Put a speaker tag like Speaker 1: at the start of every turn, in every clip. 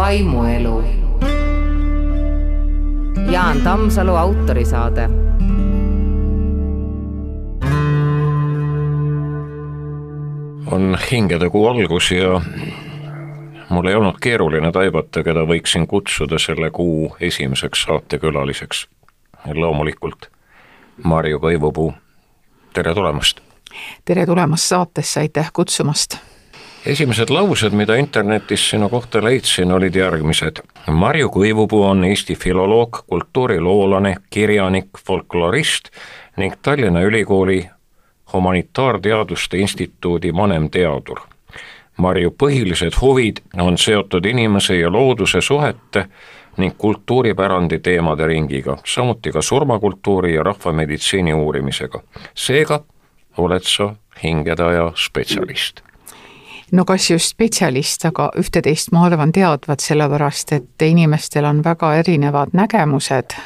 Speaker 1: vaimuelu. Jaan Tammsalu autorisaade.
Speaker 2: on hingedekuu algus ja mul ei olnud keeruline taibata, keda võiksin kutsuda selle kuu esimeseks saatekülaliseks. loomulikult Marju Kõivupuu, tere tulemast!
Speaker 3: tere tulemast saatesse, aitäh kutsumast!
Speaker 2: Esimesed laused, mida internetis sinu kohta leidsin, olid järgmised. Marju Kõivupuu on Eesti filoloog, kultuuriloolane, kirjanik, folklorist ning Tallinna Ülikooli Humanitaarteaduste Instituudi vanemteadur. Marju põhilised huvid on seotud inimese ja looduse suhete ning kultuuripärandi teemade ringiga, samuti ka surmakultuuri ja rahvameditsiini uurimisega. seega oled sa hingedaja spetsialist
Speaker 3: no kas just spetsialist, aga ühte-teist ma arvan teadvat, sellepärast et inimestel on väga erinevad nägemused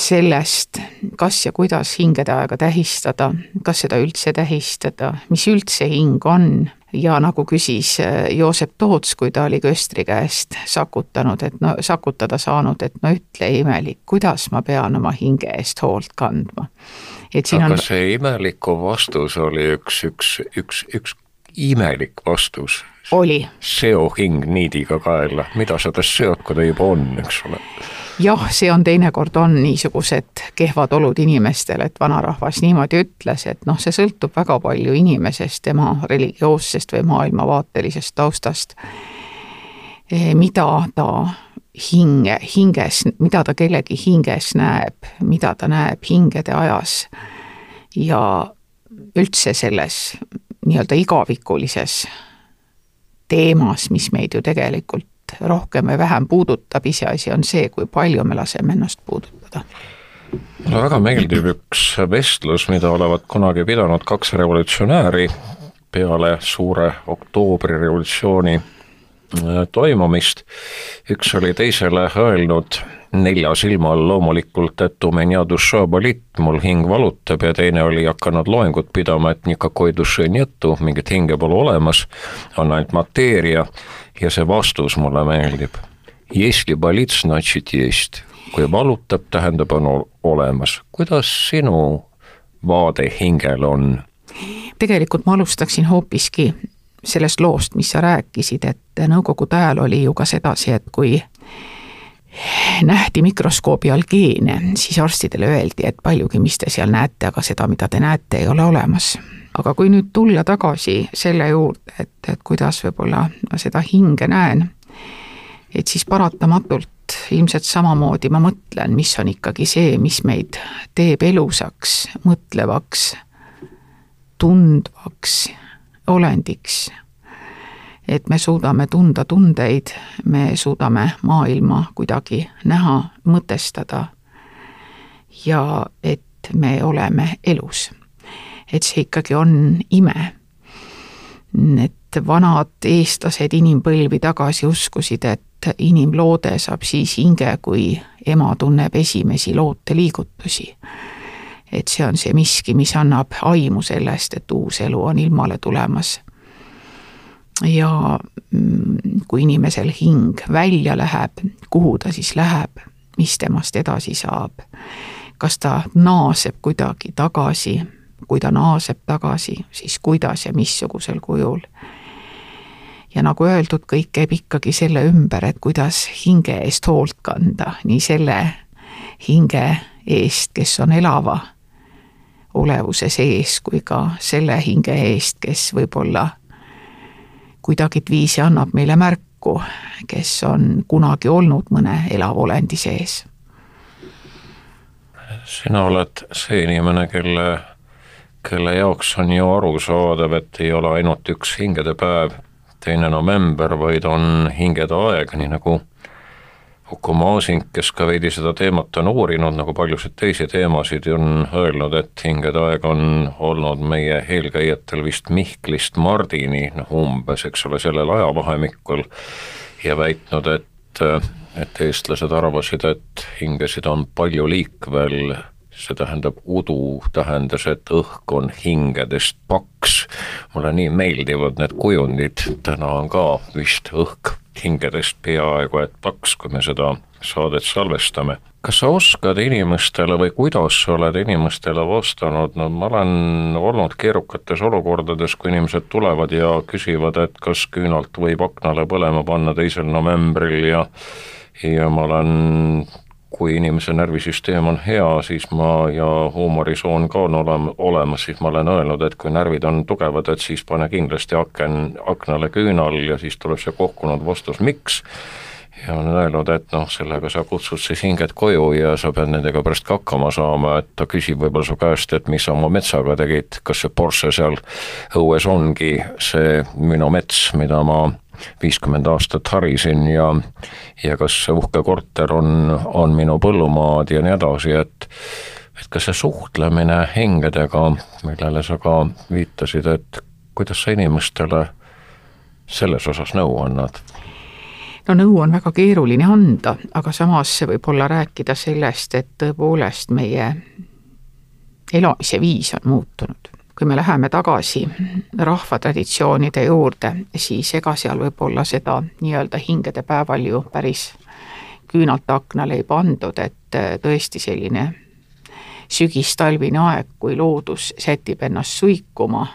Speaker 3: sellest, kas ja kuidas hingede aega tähistada, kas seda üldse tähistada, mis üldse hing on ja nagu küsis äh, Joosep Toots, kui ta oli köstri käest sakutanud, et no sakutada saanud, et no ütle imelik, kuidas ma pean oma hinge eest hoolt kandma.
Speaker 2: Aga on... see imeliku vastus oli üks, üks, üks, üks imelik vastus.
Speaker 3: oli.
Speaker 2: seo hing niidiga kaela, mida sa tast seod, kui ta juba on, eks ole
Speaker 3: jah, see on teinekord on niisugused kehvad olud inimestel, et vanarahvas niimoodi ütles, et noh, see sõltub väga palju inimesest, tema religioossest või maailmavaatelisest taustast. Eh, mida ta hinge, hinges, mida ta kellegi hinges näeb, mida ta näeb hingede ajas ja üldse selles nii-öelda igavikulises teemas, mis meid ju tegelikult rohkem või vähem puudutab, iseasi on see, kui palju me laseme ennast puudutada.
Speaker 2: mulle väga meeldib üks vestlus, mida olevat kunagi pidanud kaks revolutsionääri peale suure oktoobrirevolutsiooni toimumist. üks oli teisele öelnud nelja silma all loomulikult, et u меня душа болит, mul hing valutab ja teine oli hakanud loengut pidama, et никакой души нету, mingit hinge pole olemas, on ainult mateeria ja see vastus mulle meeldib. Если болит, значит есть. kui valutab, tähendab, on olemas. kuidas sinu vaade hingele on?
Speaker 3: tegelikult ma alustaksin hoopiski sellest loost, mis sa rääkisid, et nõukogude ajal oli ju ka sedasi, et kui nähti mikroskoobi all geene, siis arstidele öeldi, et paljugi, mis te seal näete, aga seda, mida te näete, ei ole olemas. aga kui nüüd tulla tagasi selle juurde, et, et kuidas võib-olla ma seda hinge näen, et siis paratamatult ilmselt samamoodi ma mõtlen, mis on ikkagi see, mis meid teeb elusaks, mõtlevaks, tundvaks olendiks et me suudame tunda tundeid, me suudame maailma kuidagi näha, mõtestada ja et me oleme elus. et see ikkagi on ime. et vanad eestlased inimpõlvi tagasi uskusid, et inimloode saab siis hinge, kui ema tunneb esimesi looteliigutusi. Et see on see miski, mis annab aimu sellest, et uus elu on ilmale tulemas. Ja mm, kui inimesel hing välja läheb, kuhu ta siis läheb, mis temast edasi saab, kas ta naaseb kuidagi tagasi, kui ta naaseb tagasi, siis kuidas ja missugusel kujul. ja nagu öeldud, kõik käib ikkagi selle ümber, et kuidas hinge eest hoolt kanda, nii selle hinge eest, kes on elava olevuse sees, kui ka selle hinge eest, kes võib-olla kuidagiviisi annab meile märku, kes on kunagi olnud mõne elava olendi sees.
Speaker 2: sina oled see inimene, kelle, kelle jaoks on ju arusaadav, et ei ole ainult üks hingedepäev, teine november, vaid on hingede aeg, nii nagu Uku Masing, kes ka veidi seda teemat on uurinud, nagu paljusid teisi teemasid, on öelnud, et hingede aeg on olnud meie eelkäijatel vist Mihklist Mardini, noh umbes, eks ole, sellel ajavahemikul ja väitnud, et, et eestlased arvasid, et hingesid on palju liikvel, see tähendab, udu tähendas, et õhk on hingedest paks. mulle nii meeldivad need kujundid, täna on ka vist õhk hingedest peaaegu et paks, kui me seda saadet salvestame. kas sa oskad inimestele või kuidas sa oled inimestele vastanud, no ma olen olnud keerukates olukordades, kui inimesed tulevad ja küsivad, et kas küünalt võib aknale põlema panna teisel novembril ja ja ma olen kui inimese närvisüsteem on hea, siis ma ja huumorisoon ka on olema, olemas, siis ma olen öelnud, et kui närvid on tugevad, et siis pane kindlasti aken aknale küünal ja siis tuleb see kohkunud vastus, miks? Ja on öelnud, et noh, sellega sa kutsud siis hinged koju ja sa pead nendega pärast ka hakkama saama, et ta küsib võib-olla su käest, et mis sa oma metsaga tegid, kas see Porsche seal õues ongi see minu mets, mida ma viiskümmend aastat harisin ja ja kas see uhke korter on, on minu põllumaad ja nii edasi, et et kas see suhtlemine hingedega, millele sa ka viitasid, et kuidas sa inimestele selles osas nõu annad?
Speaker 3: no nõu on väga keeruline anda, aga samas võib-olla rääkida sellest, et tõepoolest meie elamise viis on muutunud. Kui me läheme tagasi rahva traditsioonide juurde, siis ega seal võib-olla seda nii-öelda hingede päeval ju päris küünalt aknale ei pandud, et tõesti selline sügistalvine aeg, kui loodus sätib ennast suikuma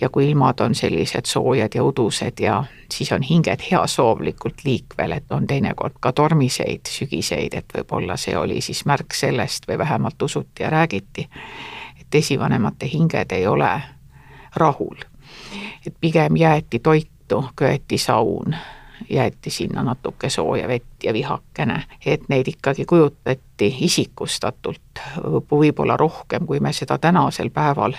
Speaker 3: ja kui ilmad on sellised soojad ja udused ja siis on hinged heasoovlikult liikvel, et on teinekord ka tormiseid sügiseid, et võib-olla see oli siis märk sellest või vähemalt usuti ja räägiti, et esivanemate hinged ei ole rahul. et pigem jäeti toitu, köeti saun, jäeti sinna natuke sooja vett ja vihakene, et neid ikkagi kujutati isikustatult võib-olla rohkem, kui me seda tänasel päeval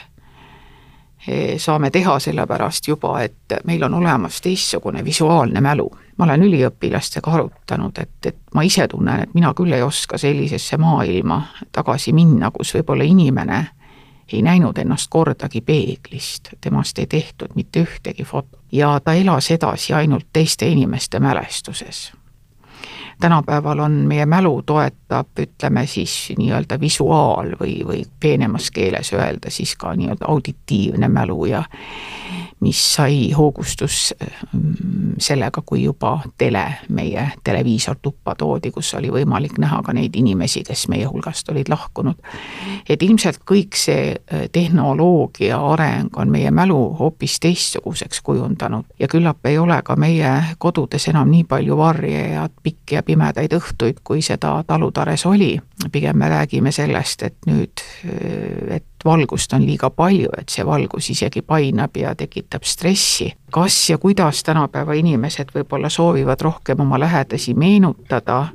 Speaker 3: Eh, saame teha, sellepärast juba, et meil on olemas teistsugune visuaalne mälu. ma olen üliõpilastega arutanud, et, et ma ise tunnen, et mina küll ei oska sellisesse maailma tagasi minna, kus võib-olla inimene ei näinud ennast kordagi peeglist, temast ei tehtud mitte ühtegi fotot ja ta elas edasi ainult teiste inimeste mälestuses tänapäeval on meie mälu toetab, ütleme siis nii-öelda visuaal või, või peenemas keeles öelda siis ka nii-öelda auditiivne mälu ja mis sai hoogustus mm, sellega, kui juba tele meie televiisortuppa toodi, kus oli võimalik näha ka neid inimesi, kes meie hulgast olid lahkunud. et ilmselt kõik see äh, tehnoloogia areng on meie mälu hoopis teistsuguseks kujundanud ja küllap ei ole ka meie kodudes enam nii palju varje ja pikki ja pimedaid õhtuid, kui seda Talutares oli. pigem me räägime sellest, et nüüd, et valgust on liiga palju, et see valgus isegi painab ja tekitab stressi. kas ja kuidas tänapäeva inimesed võib-olla soovivad rohkem oma lähedasi meenutada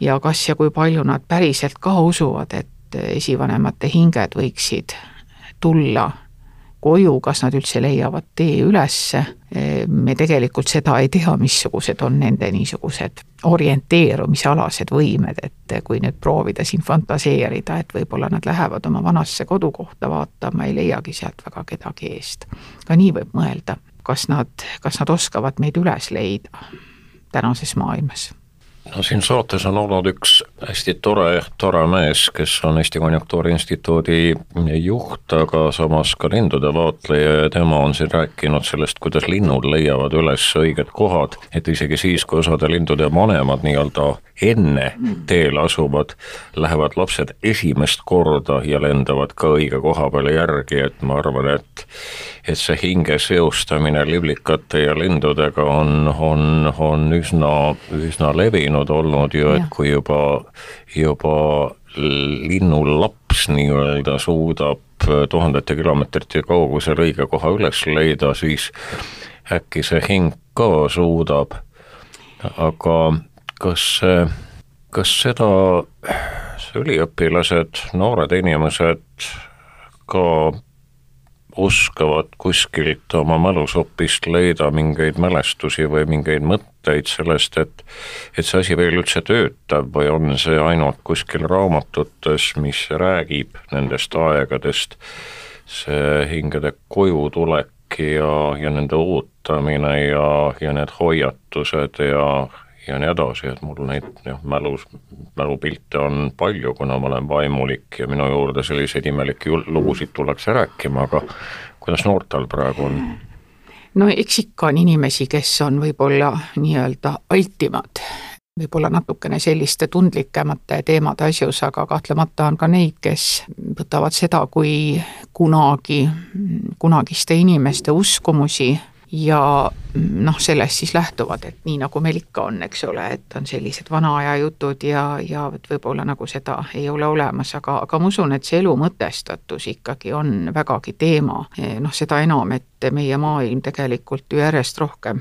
Speaker 3: ja kas ja kui palju nad päriselt ka usuvad, et esivanemate hinged võiksid tulla koju, kas nad üldse leiavad tee ülesse. me tegelikult seda ei tea, missugused on nende niisugused orienteerumisalased võimed, et kui nüüd proovida siin fantaseerida, et võib-olla nad lähevad oma vanasse kodukohta vaatama, ei leiagi sealt väga kedagi eest. ka nii võib mõelda, kas nad, kas nad oskavad meid üles leida tänases maailmas
Speaker 2: no siin saates on olnud üks hästi tore, tore mees, kes on Eesti Konjunktuuri Instituudi juht, aga samas ka lindude vaatleja ja tema on siin rääkinud sellest, kuidas linnud leiavad üles õiged kohad, et isegi siis, kui osade lindude vanemad nii-öelda enne teele asuvad, lähevad lapsed esimest korda ja lendavad ka õige koha peale järgi, et ma arvan, et et see hinge seostamine liblikate ja lindudega on, on, on üsna, üsna levinud olnud ju, et kui juba, juba linnulaps nii-öelda suudab tuhandete kilomeetrite kaugusel õige koha üles leida, siis äkki see hing ka suudab, aga kas kas seda üliõpilased, noored inimesed ka oskavad kuskilt oma mälusopist leida mingeid mälestusi või mingeid mõtteid sellest, et et see asi veel üldse töötab või on see ainult kuskil raamatutes, mis räägib nendest aegadest, see hingede kojutulek ja, ja nende ootamine ja, ja need hoiatused ja, ja nii edasi, et mul neid jah, mälus, mälupilte on palju, kuna ma olen vaimulik ja minu juurde selliseid imelikke lugusid tullakse rääkima, aga kuidas noortel praegu on?
Speaker 3: no eks ikka on inimesi, kes on võib-olla nii-öelda altimad, võib-olla natukene selliste tundlikemate teemade asjus, aga kahtlemata on ka neid, kes võtavad seda kui kunagi, kunagiste inimeste uskumusi ja noh, sellest siis lähtuvad, et nii nagu meil ikka on, eks ole, et on sellised vana aja jutud ja, ja võib-olla nagu seda ei ole olemas, aga, aga ma usun, et see elu mõtestatus ikkagi on vägagi teema, noh, seda enam, et meie maailm tegelikult ju järjest rohkem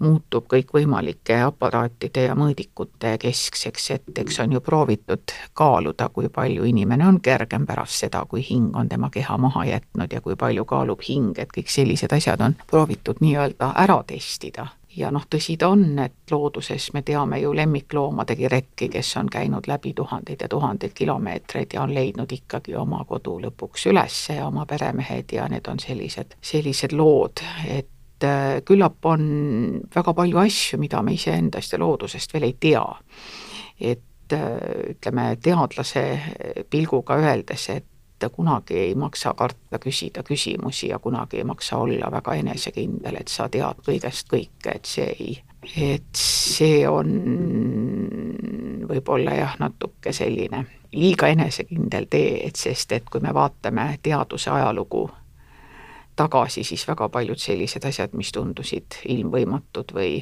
Speaker 3: muutub kõikvõimalike aparaatide ja mõõdikute keskseks, et eks on ju proovitud kaaluda, kui palju inimene on kergem pärast seda, kui hing on tema keha maha jätnud ja kui palju kaalub hing, et kõik sellised asjad on proovitud nii-öelda ära testida. Ja noh, tõsi ta on, et looduses me teame ju lemmikloomadegi retki, kes on käinud läbi tuhandeid ja tuhandeid kilomeetreid ja on leidnud ikkagi oma kodu lõpuks üles ja oma peremehed ja need on sellised, sellised lood, et et äh, küllap on väga palju asju, mida me iseendast ja loodusest veel ei tea. et äh, ütleme, teadlase pilguga öeldes, et kunagi ei maksa karta küsida küsimusi ja kunagi ei maksa olla väga enesekindel, et sa tead kõigest kõike, et see ei, et see on võib-olla jah, natuke selline liiga enesekindel tee, et sest et kui me vaatame teaduse ajalugu tagasi, siis väga paljud sellised asjad, mis tundusid ilmvõimatud või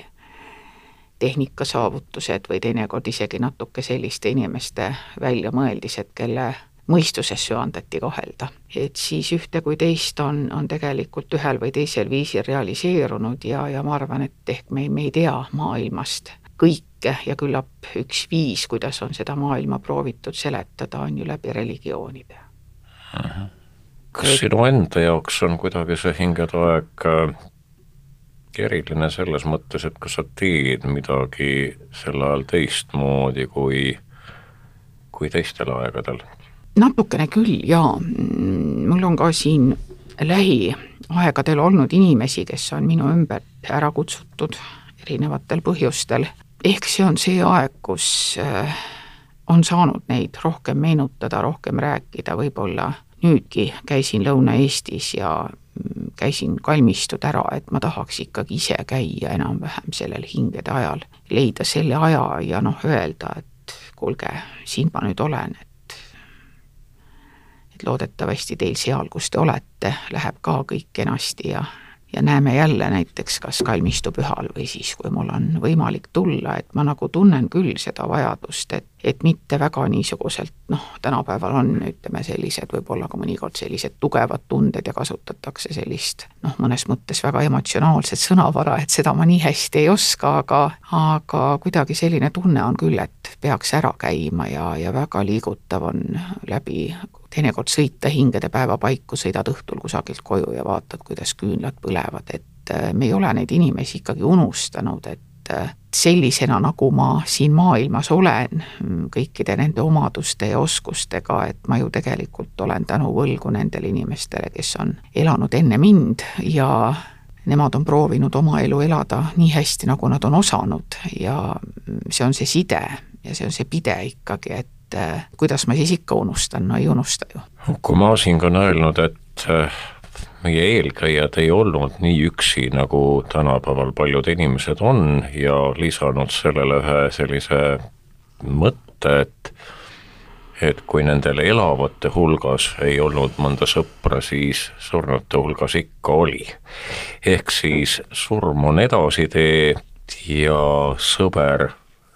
Speaker 3: tehnikasaavutused või teinekord isegi natuke selliste inimeste väljamõeldised, kelle mõistuses söandati kahelda. et siis ühte kui teist on, on tegelikult ühel või teisel viisil realiseerunud ja, ja ma arvan, et ehk me, me ei tea maailmast kõike ja küllap üks viis, kuidas on seda maailma proovitud seletada, on ju läbi religioonide
Speaker 2: kas sinu enda jaoks on kuidagi see hingetoaeg äh, eriline selles mõttes, et kas sa teed midagi sel ajal teistmoodi kui, kui teistel aegadel?
Speaker 3: natukene küll jaa, mul on ka siin lähiaegadel olnud inimesi, kes on minu ümbert ära kutsutud erinevatel põhjustel, ehk see on see aeg, kus äh, on saanud neid rohkem meenutada, rohkem rääkida, võib-olla nüüdki käisin Lõuna-Eestis ja käisin kalmistud ära, et ma tahaks ikkagi ise käia enam-vähem sellel hingede ajal, leida selle aja ja noh, öelda, et kuulge, siin ma nüüd olen, et et loodetavasti teil seal, kus te olete, läheb ka kõik kenasti ja ja näeme jälle näiteks kas kalmistupühal või siis, kui mul on võimalik tulla, et ma nagu tunnen küll seda vajadust, et, et mitte väga niisuguselt noh, tänapäeval on, ütleme, sellised võib-olla ka mõnikord sellised tugevad tunded ja kasutatakse sellist noh, mõnes mõttes väga emotsionaalset sõnavara, et seda ma nii hästi ei oska, aga aga kuidagi selline tunne on küll, et peaks ära käima ja, ja väga liigutav on läbi teinekord sõita hingede päevapaiku, sõidad õhtul kusagilt koju ja vaatad, kuidas küünlad põlevad, et äh, me ei ole neid inimesi ikkagi unustanud, et äh, sellisena, nagu ma siin maailmas olen, kõikide nende omaduste ja oskustega, et ma ju tegelikult olen tänu võlgu nendele inimestele, kes on elanud enne mind ja nemad on proovinud oma elu elada nii hästi, nagu nad on osanud. Ja see on see side ja see on see pide ikkagi, et et äh, kuidas ma siis ikka unustan, no ei unusta ju.
Speaker 2: Uku Masing on öelnud, et äh, meie eelkäijad ei olnud nii üksi, nagu tänapäeval paljud inimesed on ja lisanud sellele ühe sellise mõtte, et et kui nendel elavate hulgas ei olnud mõnda sõpra, siis surnute hulgas ikka oli. ehk siis surm on edasitee ja sõber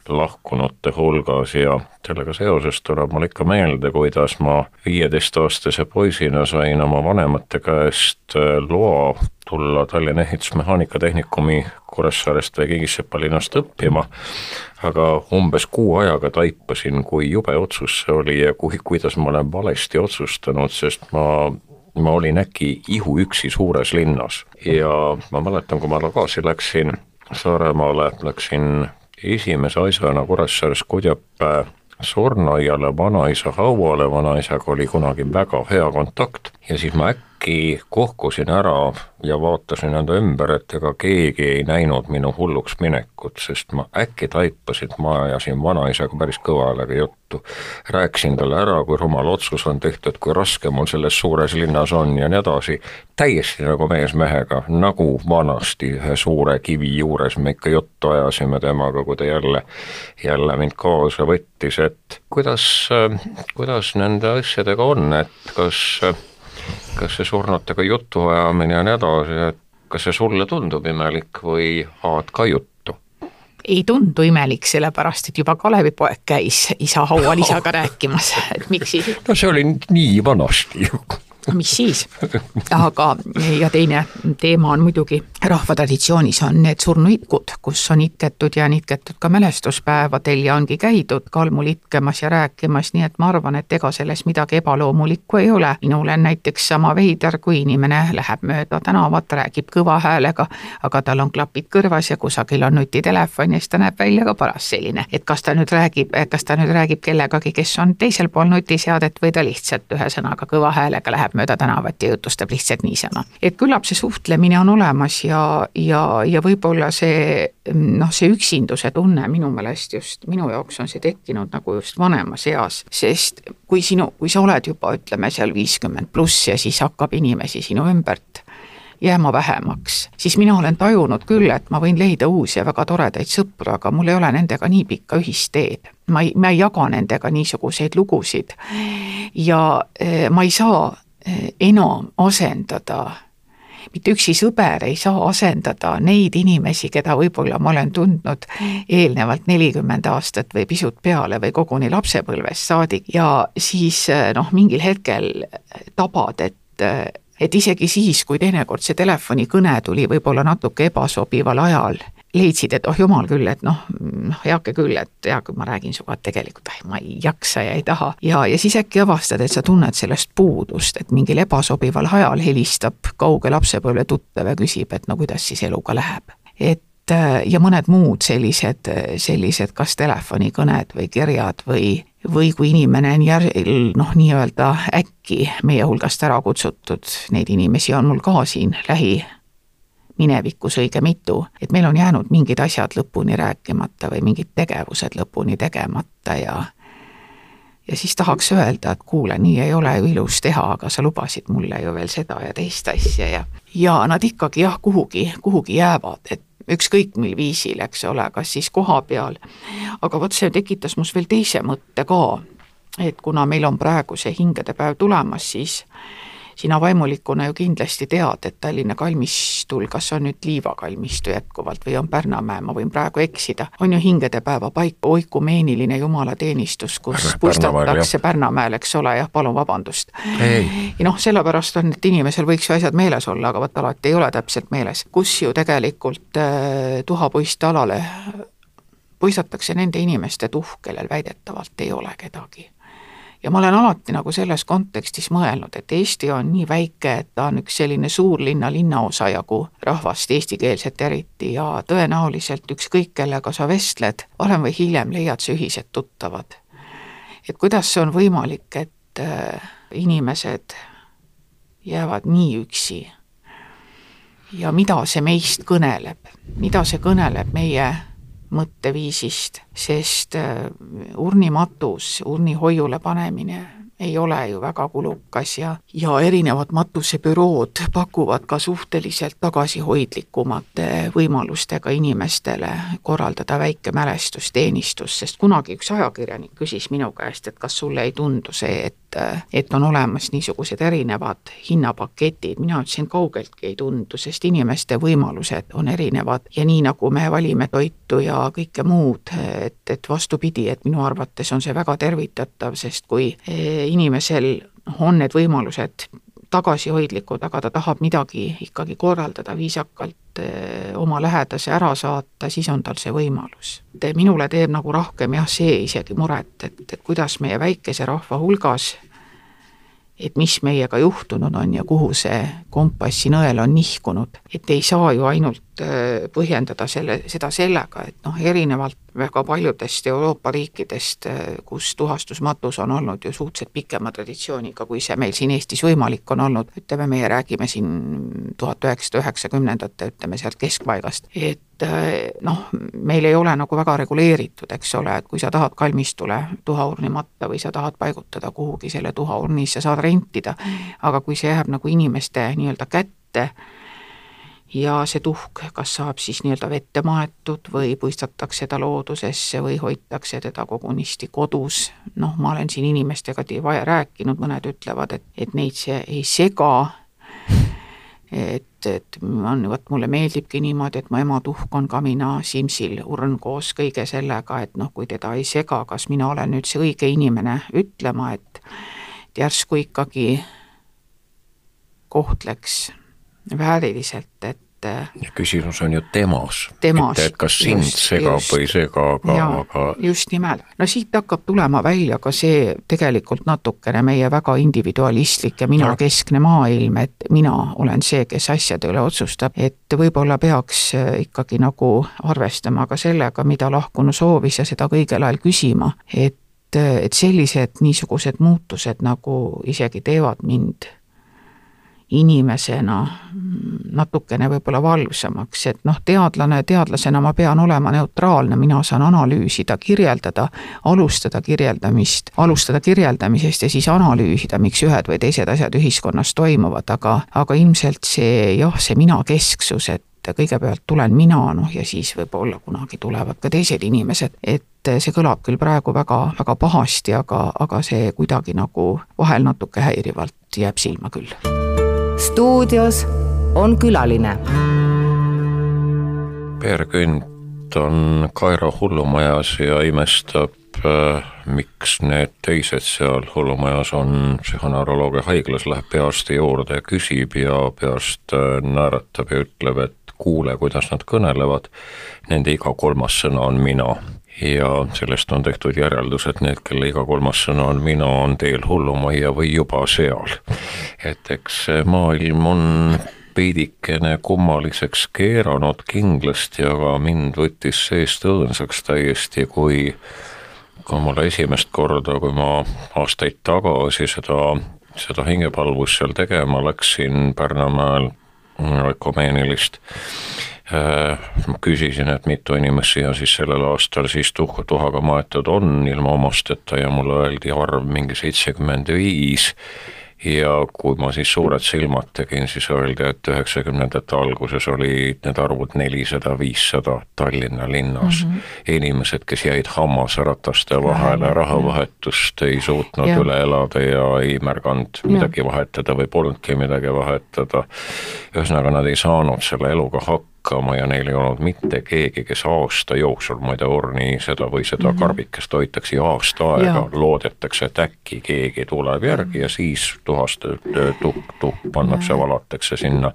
Speaker 2: lahkunute hulgas ja sellega seoses tuleb mul ikka meelde, kuidas ma viieteistaastase poisina sain oma vanemate käest äh, loa tulla Tallinna Ehitusmehaanika Tehnikumi Kuressaarest või Kigisepa linnast õppima, aga umbes kuu ajaga taipasin, kui jube otsus see oli ja kui, kuidas ma olen valesti otsustanud, sest ma ma olin äkki ihuüksi suures linnas. Ja ma mäletan, kui ma tagasi läksin Saaremaale, läksin esimese asjana Kuressaares Kodjapäe surnuaiale vanaisa hauale, vanaisaga oli kunagi väga hea kontakt ja siis ma äkki kohkusin ära ja vaatasin enda ümber, et ega keegi ei näinud minu hulluks minekut, sest ma äkki taipasin, et ma ajasin vanaisaga päris kõva häälega juttu. rääkisin talle ära, kui rumal otsus on tehtud, kui raske mul selles suures linnas on ja nii edasi, täiesti nagu mees mehega, nagu vanasti ühe suure kivi juures me ikka juttu ajasime temaga, kui ta jälle, jälle mind kaasa võttis, et kuidas, kuidas nende asjadega on, et kas kas see surnutega jutuajamine ja nii edasi, et kas see sulle tundub imelik või ajad ka juttu?
Speaker 3: ei tundu imelik, sellepärast et juba Kalevipoeg käis isa haual isaga rääkimas, et miks siis.
Speaker 2: no see oli nii vanasti ju
Speaker 3: mis siis, aga ja teine teema on muidugi, rahvatraditsioonis on need surnuitkud, kus on itketud ja on itketud ka mälestuspäevadel ja ongi käidud kalmul itkemas ja rääkimas, nii et ma arvan, et ega selles midagi ebaloomulikku ei ole. minule on näiteks sama veider, kui inimene läheb mööda tänavat, räägib kõva häälega, aga tal on klapid kõrvas ja kusagil on nutitelefon ja siis ta näeb välja ka paras selline, et kas ta nüüd räägib, kas ta nüüd räägib kellegagi, kes on teisel pool nutiseadet või ta lihtsalt ühesõnaga kõva häälega läheb läheb mööda tänavat ja jutustab lihtsalt niisama. et küllap see suhtlemine on olemas ja, ja, ja võib-olla see noh, see üksinduse tunne minu meelest just, minu jaoks on see tekkinud nagu just vanemas eas, sest kui sinu, kui sa oled juba ütleme seal viiskümmend pluss ja siis hakkab inimesi sinu ümbert jääma vähemaks, siis mina olen tajunud küll, et ma võin leida uusi ja väga toredaid sõpru, aga mul ei ole nendega nii pikka ühist teed. ma ei, ma ei jaga nendega niisuguseid lugusid ja eh, ma ei saa enam asendada. Mitte üksi sõber ei saa asendada neid inimesi, keda võib-olla ma olen tundnud eelnevalt nelikümmend aastat või pisut peale või koguni lapsepõlvest saadik. Ja siis eh, noh, mingil hetkel tabad, et eh, et isegi siis, kui teinekord see telefonikõne tuli võib-olla natuke ebasobival ajal leidsid, et oh jumal küll, et noh, heake küll, et hea, kui ma räägin sinuga, et tegelikult eh, ma ei jaksa ja ei taha. ja, ja siis äkki avastad, et sa tunned sellest puudust, et mingil ebasobival ajal helistab kauge lapsepõlve tuttav ja küsib, et no kuidas siis eluga läheb. et ja mõned muud sellised, sellised kas telefonikõned või kirjad või, või kui inimene on jär-, noh, nii-öelda äkki meie hulgast ära kutsutud, neid inimesi on mul ka siin lähi minevikus õige mitu, et meil on jäänud mingid asjad lõpuni rääkimata või mingid tegevused lõpuni tegemata ja ja siis tahaks öelda, et kuule, nii ei ole ju ilus teha, aga sa lubasid mulle ju veel seda ja teist asja ja ja nad ikkagi jah, kuhugi, kuhugi jäävad, et ükskõik mil viisil, eks ole, kas siis koha peal, aga vot see tekitas mus veel teise mõtte ka, et kuna meil on praegu see hingedepäev tulemas, siis sina vaimulikuna ju kindlasti tead, et Tallinna kalmistul, kas on nüüd Liiva kalmistu jätkuvalt või on Pärnamäe, ma võin praegu eksida, on ju hingedepäeva paik, oikumeeniline jumalateenistus, kus puistatakse Pärnamaal, eks ole, jah, palun vabandust. ja noh, sellepärast on, et inimesel võiks ju asjad meeles olla, aga vot alati ei ole täpselt meeles, kus ju tegelikult äh, tuhapuiste alale puistatakse nende inimeste tuhk, kellel väidetavalt ei ole kedagi ja ma olen alati nagu selles kontekstis mõelnud, et Eesti on nii väike, et ta on üks selline suurlinna linnaosa jagu rahvast, eestikeelset eriti, ja tõenäoliselt ükskõik, kellega sa vestled, varem või hiljem leiad sa ühised tuttavad. et kuidas see on võimalik, et äh, inimesed jäävad nii üksi ja mida see meist kõneleb, mida see kõneleb meie mõtteviisist, sest äh, urnimatus, urni hoiule panemine ei ole ju väga kulukas ja, ja erinevad matusebürood pakuvad ka suhteliselt tagasihoidlikumate võimalustega inimestele korraldada väike mälestusteenistus, sest kunagi üks ajakirjanik küsis minu käest, et kas sulle ei tundu see, et et on olemas niisugused erinevad hinnapaketid, mina ütlesin, kaugeltki ei tundu, sest inimeste võimalused on erinevad. Ja nii, nagu me valime toitu ja kõike muud, et, et vastupidi, et minu arvates on see väga tervitatav, sest kui eh, inimesel on need võimalused tagasihoidlikud, aga ta tahab midagi ikkagi korraldada viisakalt eh, oma lähedase ära saata, siis on tal see võimalus. minule teeb nagu rohkem jah, see isegi muret, et, et kuidas meie väikese rahva hulgas et mis meiega juhtunud on ja kuhu see kompassinõel on nihkunud, et ei saa ju ainult äh, põhjendada selle, seda sellega, et noh, erinevalt väga paljudest Euroopa riikidest, äh, kus tuhastusmatus on olnud ju suhteliselt pikema traditsiooniga, kui see meil siin Eestis võimalik on olnud, ütleme, meie räägime siin tuhat üheksasada üheksakümnendate, ütleme sealt keskpaigast, et noh, meil ei ole nagu väga reguleeritud, eks ole, et kui sa tahad kalmistule tuhaurni matta või sa tahad paigutada kuhugi selle tuhaurni, sa saad rentida, aga kui see jääb nagu inimeste nii-öelda kätte, ja see tuhk kas saab siis nii-öelda vette maetud või puistatakse ta loodusesse või hoitakse teda kogunisti kodus, noh, ma olen siin inimestega rääkinud, mõned ütlevad, et, et neid see ei sega, et, et on, vot mulle meeldibki niimoodi, et mu ema tuhk on ka mina, Simsil urn koos kõige sellega, et noh, kui teda ei sega, kas mina olen nüüd see õige inimene ütlema, et et järsku ikkagi kohtleks vääriliselt, et
Speaker 2: ja küsimus on ju temas,
Speaker 3: temas,
Speaker 2: mitte et kas sind just, segab just, või ei sega, aga, aga
Speaker 3: just nimelt, no siit hakkab tulema välja ka see tegelikult natukene meie väga individualistlik ja minakeskne maailm, et mina olen see, kes asjade üle otsustab, et võib-olla peaks äh, ikkagi nagu arvestama ka sellega, mida lahkunu soovis ja seda ka õigel ajal küsima, et et sellised niisugused muutused nagu isegi teevad mind inimesena natukene võib-olla valvsamaks, et noh, teadlane, teadlasena ma pean olema neutraalne, mina saan analüüsida, kirjeldada, alustada kirjeldamist, alustada kirjeldamisest ja siis analüüsida, miks ühed või teised asjad ühiskonnas toimuvad, aga, aga ilmselt see jah, see minakesksus, et kõigepealt tulen mina, noh ja siis võib-olla kunagi tulevad ka teised inimesed, et see kõlab küll praegu väga, väga pahasti, aga, aga see kuidagi nagu vahel natuke häirivalt jääb silma küll
Speaker 1: stuudios on külaline.
Speaker 2: Peer Künt on Kairo hullumajas ja imestab, äh, miks need teised seal hullumajas on, psühhoneuroloog ja haiglas läheb peaarsti juurde ja küsib ja pearst äh, naeratab ja ütleb, et kuule, kuidas nad kõnelevad, nende iga kolmas sõna on mina ja sellest on tehtud järeldus, et need, kelle iga kolmas sõna on mina, on teel hullumajja või juba seal. et eks maailm on veidikene kummaliseks keeranud kindlasti, aga mind võttis seest õõnsaks täiesti, kui kui mulle esimest korda, kui ma aastaid tagasi seda, seda hingepalvust seal tegema läksin Pärnumaal ökumeenilist Äh, ma küsisin, et mitu inimest siia siis sellel aastal siis tuh-, tuhaga maetud on ilma omasteta ja mulle öeldi arv mingi seitsekümmend viis ja kui ma siis suured silmad tegin, siis öeldi, et üheksakümnendate alguses olid need arvud nelisada, viissada Tallinna linnas mm. -hmm. inimesed, kes jäid hammasrataste vahele, rahavahetust ei suutnud ja. üle elada ja ei märganud midagi vahetada või polnudki midagi vahetada. ühesõnaga, nad ei saanud selle eluga hakkama hakkama ja neil ei olnud mitte keegi, kes aasta jooksul, ma ei tea, orni seda või seda mm -hmm. karbikest hoitakse ja aasta aega loodetakse, et äkki keegi tuleb järgi ja siis tuhast tuhk, tuhk pannakse, valatakse sinna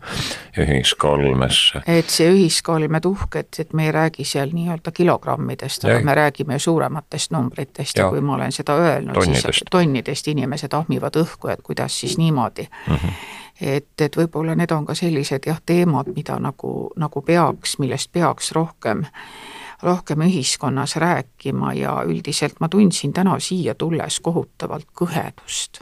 Speaker 2: ühiskolmesse.
Speaker 3: et see ühiskolme tuhk, et, et me ei räägi seal nii-öelda kilogrammidest, aga me räägime suurematest numbritest ja, ja kui ma olen seda öelnud, siis tonnidest inimesed ahmivad õhku, et kuidas siis niimoodi mm. -hmm et, et võib-olla need on ka sellised jah, teemad, mida nagu, nagu peaks, millest peaks rohkem, rohkem ühiskonnas rääkima ja üldiselt ma tundsin täna siia tulles kohutavalt kõhedust.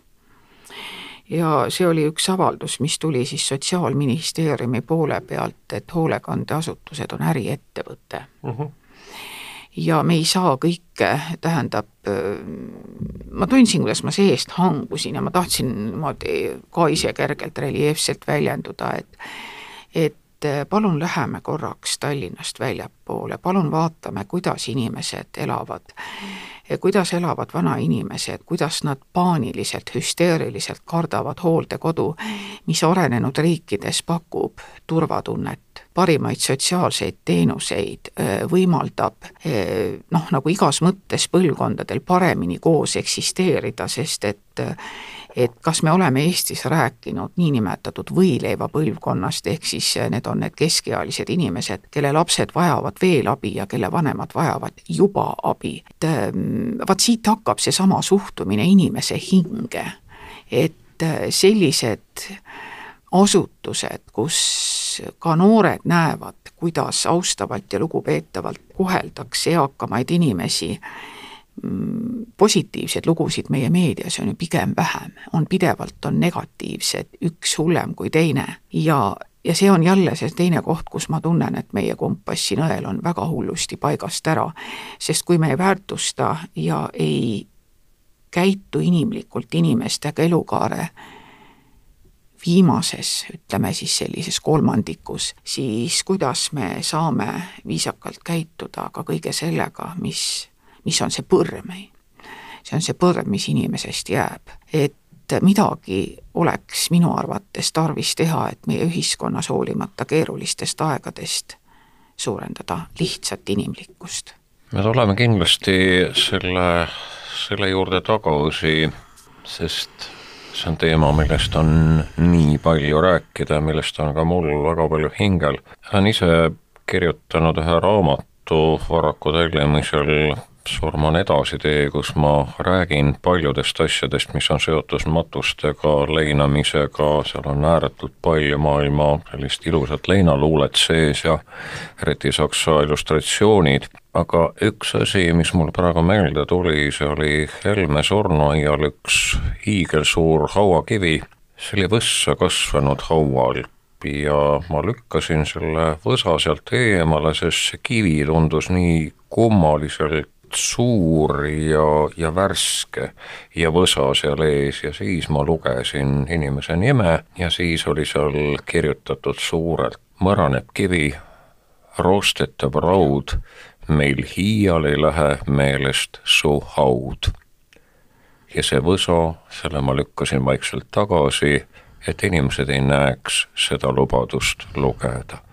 Speaker 3: ja see oli üks avaldus, mis tuli siis Sotsiaalministeeriumi poole pealt, et hoolekandeasutused on äriettevõte uh. Mhm. -huh ja me ei saa kõike, tähendab, ma tundsin, kuidas ma seest hangusin ja ma tahtsin niimoodi ka ise kergelt reljeefselt väljenduda, et et palun läheme korraks Tallinnast väljapoole, palun vaatame, kuidas inimesed elavad, kuidas elavad vanainimesed, kuidas nad paaniliselt, hüsteeriliselt kardavad hooldekodu, mis arenenud riikides pakub turvatunnet parimaid sotsiaalseid teenuseid, võimaldab noh, nagu igas mõttes põlvkondadel paremini koos eksisteerida, sest et et kas me oleme Eestis rääkinud niinimetatud võileiva põlvkonnast, ehk siis need on need keskealised inimesed, kelle lapsed vajavad veel abi ja kelle vanemad vajavad juba abi. et vaat siit hakkab seesama suhtumine inimese hinge et sellised asutused, kus ka noored näevad, kuidas austavalt ja lugupeetavalt koheldakse eakamaid inimesi, positiivseid lugusid meie meedias on ju pigem vähem, on pidevalt, on negatiivsed, üks hullem kui teine ja ja see on jälle see teine koht, kus ma tunnen, et meie kompass siin õel on väga hullusti paigast ära. sest kui me ei väärtusta ja ei käitu inimlikult inimestega elukaare viimases, ütleme siis sellises kolmandikus, siis kuidas me saame viisakalt käituda ka kõige sellega, mis, mis on see põrm. see on see põrm, mis inimesest jääb, et midagi oleks minu arvates tarvis teha, et meie ühiskonnas hoolimata keerulistest aegadest suurendada lihtsat inimlikkust.
Speaker 2: me tuleme kindlasti selle, selle juurde tagasi, sest see on teema, millest on nii palju rääkida, millest on ka mul väga palju hingel. olen ise kirjutanud ühe raamatu Varraku tellimisel surm on edasitee, kus ma räägin paljudest asjadest, mis on seotud matustega, leinamisega, seal on ääretult palju maailma sellist ilusat leinaluulet sees ja eriti saksa illustratsioonid, aga üks asi, mis mul praegu meelde tuli, see oli Helme surnuaial üks hiigelsuur hauakivi, see oli võssa kasvanud haual ja ma lükkasin selle võsa sealt eemale, sest see kivi tundus nii kummaliselt suur ja, ja värske ja võsa seal ees ja siis ma lugesin inimese nime ja siis oli seal kirjutatud suurelt, mõraneb kivi, roostetab raud, meil hiial ei lähe meelest su haud. ja see võsa, selle ma lükkasin vaikselt tagasi, et inimesed ei näeks seda lubadust lugeda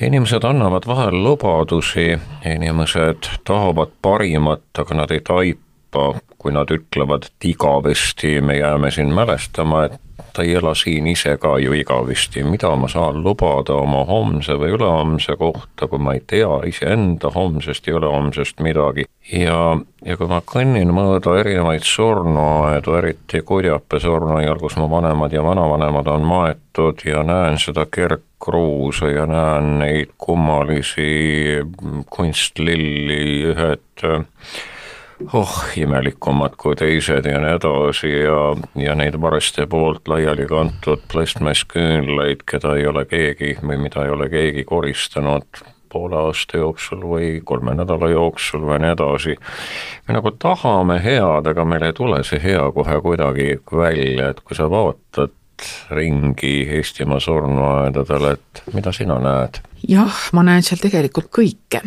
Speaker 2: inimesed annavad vahel lubadusi, inimesed tahavad parimat, aga nad ei taipa, kui nad ütlevad, et igavesti me jääme siin mälestama, et ta ei ela siin ise ka ju igavesti, mida ma saan lubada oma homse või ülehomse kohta, kui ma ei tea iseenda homsest ja ülehomsest midagi. ja, ja kui ma kõnnin mööda erinevaid surnuaedu, eriti Kudjape surnuaial, kus mu vanemad ja vanavanemad on maetud ja näen seda kergkruusa ja näen neid kummalisi kunstlilli, ühed oh, imelikumad kui teised ja nii edasi ja, ja neid vareste poolt laiali kantud plastmassküünlaid, keda ei ole keegi või mida ei ole keegi koristanud poole aasta jooksul või kolme nädala jooksul või nii edasi. me nagu tahame head, aga meil ei tule see hea kohe kuidagi välja, et kui sa vaatad ringi Eestimaa surnuaedadel, et mida sina näed?
Speaker 3: Jah, ma näen seal tegelikult kõike.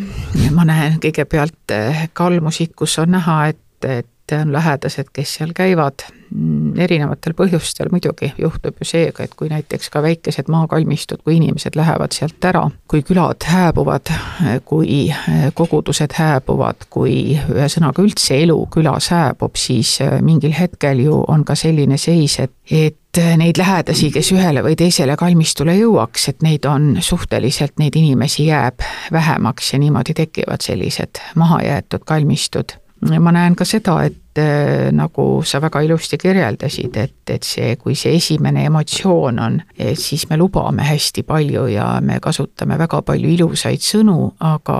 Speaker 3: ma näen kõigepealt eh, kalmusid, kus on näha, et, et on lähedased, kes seal käivad mm, erinevatel põhjustel, muidugi juhtub ju see, et kui näiteks ka väikesed maakalmistud, kui inimesed lähevad sealt ära, kui külad hääbuvad, kui eh, kogudused hääbuvad, kui ühesõnaga üldse elu külas hääbub, siis eh, mingil hetkel ju on ka selline seis, et, et neid lähedasi, kes ühele või teisele kalmistule jõuaks, et neid on suhteliselt, neid inimesi jääb vähemaks ja niimoodi tekivad sellised mahajäetud kalmistud. Ma näen ka seda, et äh, nagu sa väga ilusti kirjeldasid, et, et see, kui see esimene emotsioon on, siis me lubame hästi palju ja me kasutame väga palju ilusaid sõnu, aga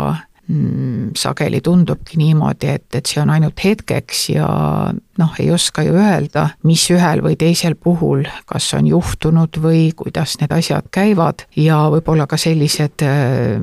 Speaker 3: mm, sageli tundubki niimoodi, et, et see on ainult hetkeks ja noh, ei oska ju öelda, mis ühel või teisel puhul, kas on juhtunud või kuidas need asjad käivad ja võib-olla ka sellised äh,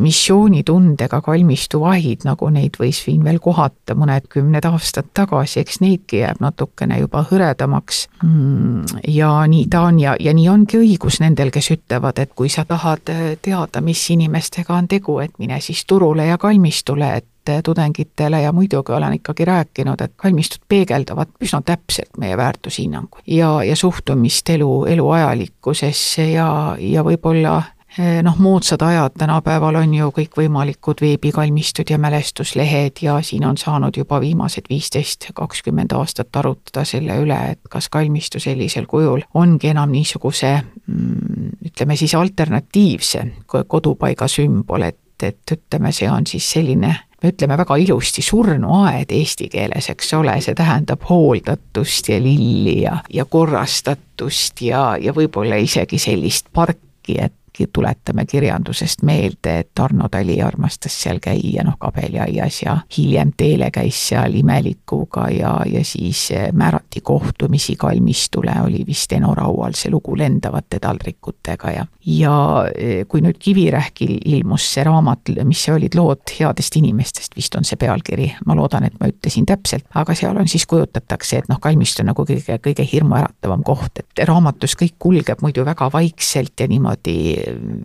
Speaker 3: missioonitundega kalmistuvahid, nagu neid võis siin veel kohata mõned kümned aastad tagasi, eks neidki jääb natukene juba hõredamaks. Mm, ja nii ta on ja, ja nii ongi õigus nendel, kes ütlevad, et kui sa tahad äh, teada, mis inimestega on tegu, et mine siis turule ja kalmistule, et tudengitele ja muidugi olen ikkagi rääkinud, et kalmistud peegeldavad üsna täpselt meie väärtushinnanguid ja, ja suhtumist elu, elu ajalikkusesse ja, ja võib-olla eh, noh, moodsad ajad tänapäeval on ju kõikvõimalikud veebikalmistud ja mälestuslehed ja siin on saanud juba viimased viisteist, kakskümmend aastat arutada selle üle, et kas kalmistu sellisel kujul ongi enam niisuguse mm, ütleme siis alternatiivse kodupaiga sümbol, et et ütleme, see on siis selline me ütleme väga ilusti surnuaed eesti keeles, eks ole, see tähendab hooldatust ja lilli ja, ja korrastatust ja, ja võib-olla isegi sellist parki, et tuletame kirjandusest meelde, et Arno Tali armastas seal käia, noh, kabeliaias ja hiljem Teele käis seal imelikuga ja, ja siis eh, määrati kohtumisi kalmistule, oli vist Eno Raual see lugu lendavate taldrikutega ja ja eh, kui nüüd Kivirähkil ilmus see raamat, mis olid lood headest inimestest, vist on see pealkiri, ma loodan, et ma ütlesin täpselt, aga seal on siis kujutatakse, et noh, kalmistu nagu kõige, kõige hirmuäratavam koht, et raamatus kõik kulgeb muidu väga vaikselt ja niimoodi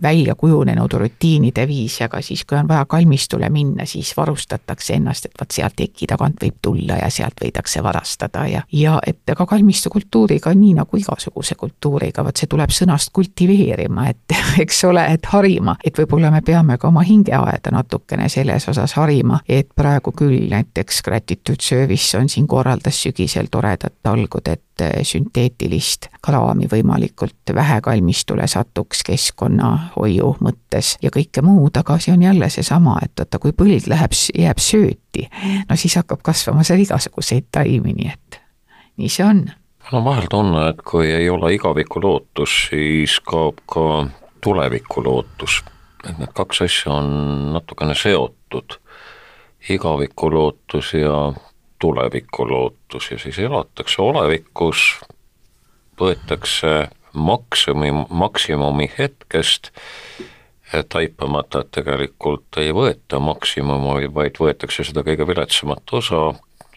Speaker 3: välja kujunenud rutiinide viis, aga siis, kui on vaja kalmistule minna, siis varustatakse ennast, et vot sealt teki tagant võib tulla ja sealt võidakse varastada ja, ja et ega kalmistu kultuuriga on nii nagu igasuguse kultuuriga, vot see tuleb sõnast kultiveerima, et eks ole, et harima, et võib-olla me peame ka oma hingeaeda natukene selles osas harima, et praegu küll näiteks Gratitude Service on siin korraldas sügisel toredat talgud, et sünteetilist kraami võimalikult vähe kalmistule satuks keskkonnahoiu mõttes ja kõike muud, aga see on jälle seesama, et vaata, kui põld läheb, jääb sööti, no siis hakkab kasvama seal igasuguseid taimi, nii et nii see on.
Speaker 2: on vahel tunne, et kui ei ole igaviku lootus, siis kaob ka tuleviku lootus. et need kaks asja on natukene seotud, igaviku lootus ja tuleviku lootus ja siis elatakse olevikus, võetakse maksimumi, maksimumi hetkest, taipamata, et tegelikult ei võeta maksimumi, vaid võetakse seda kõige viletsamat osa,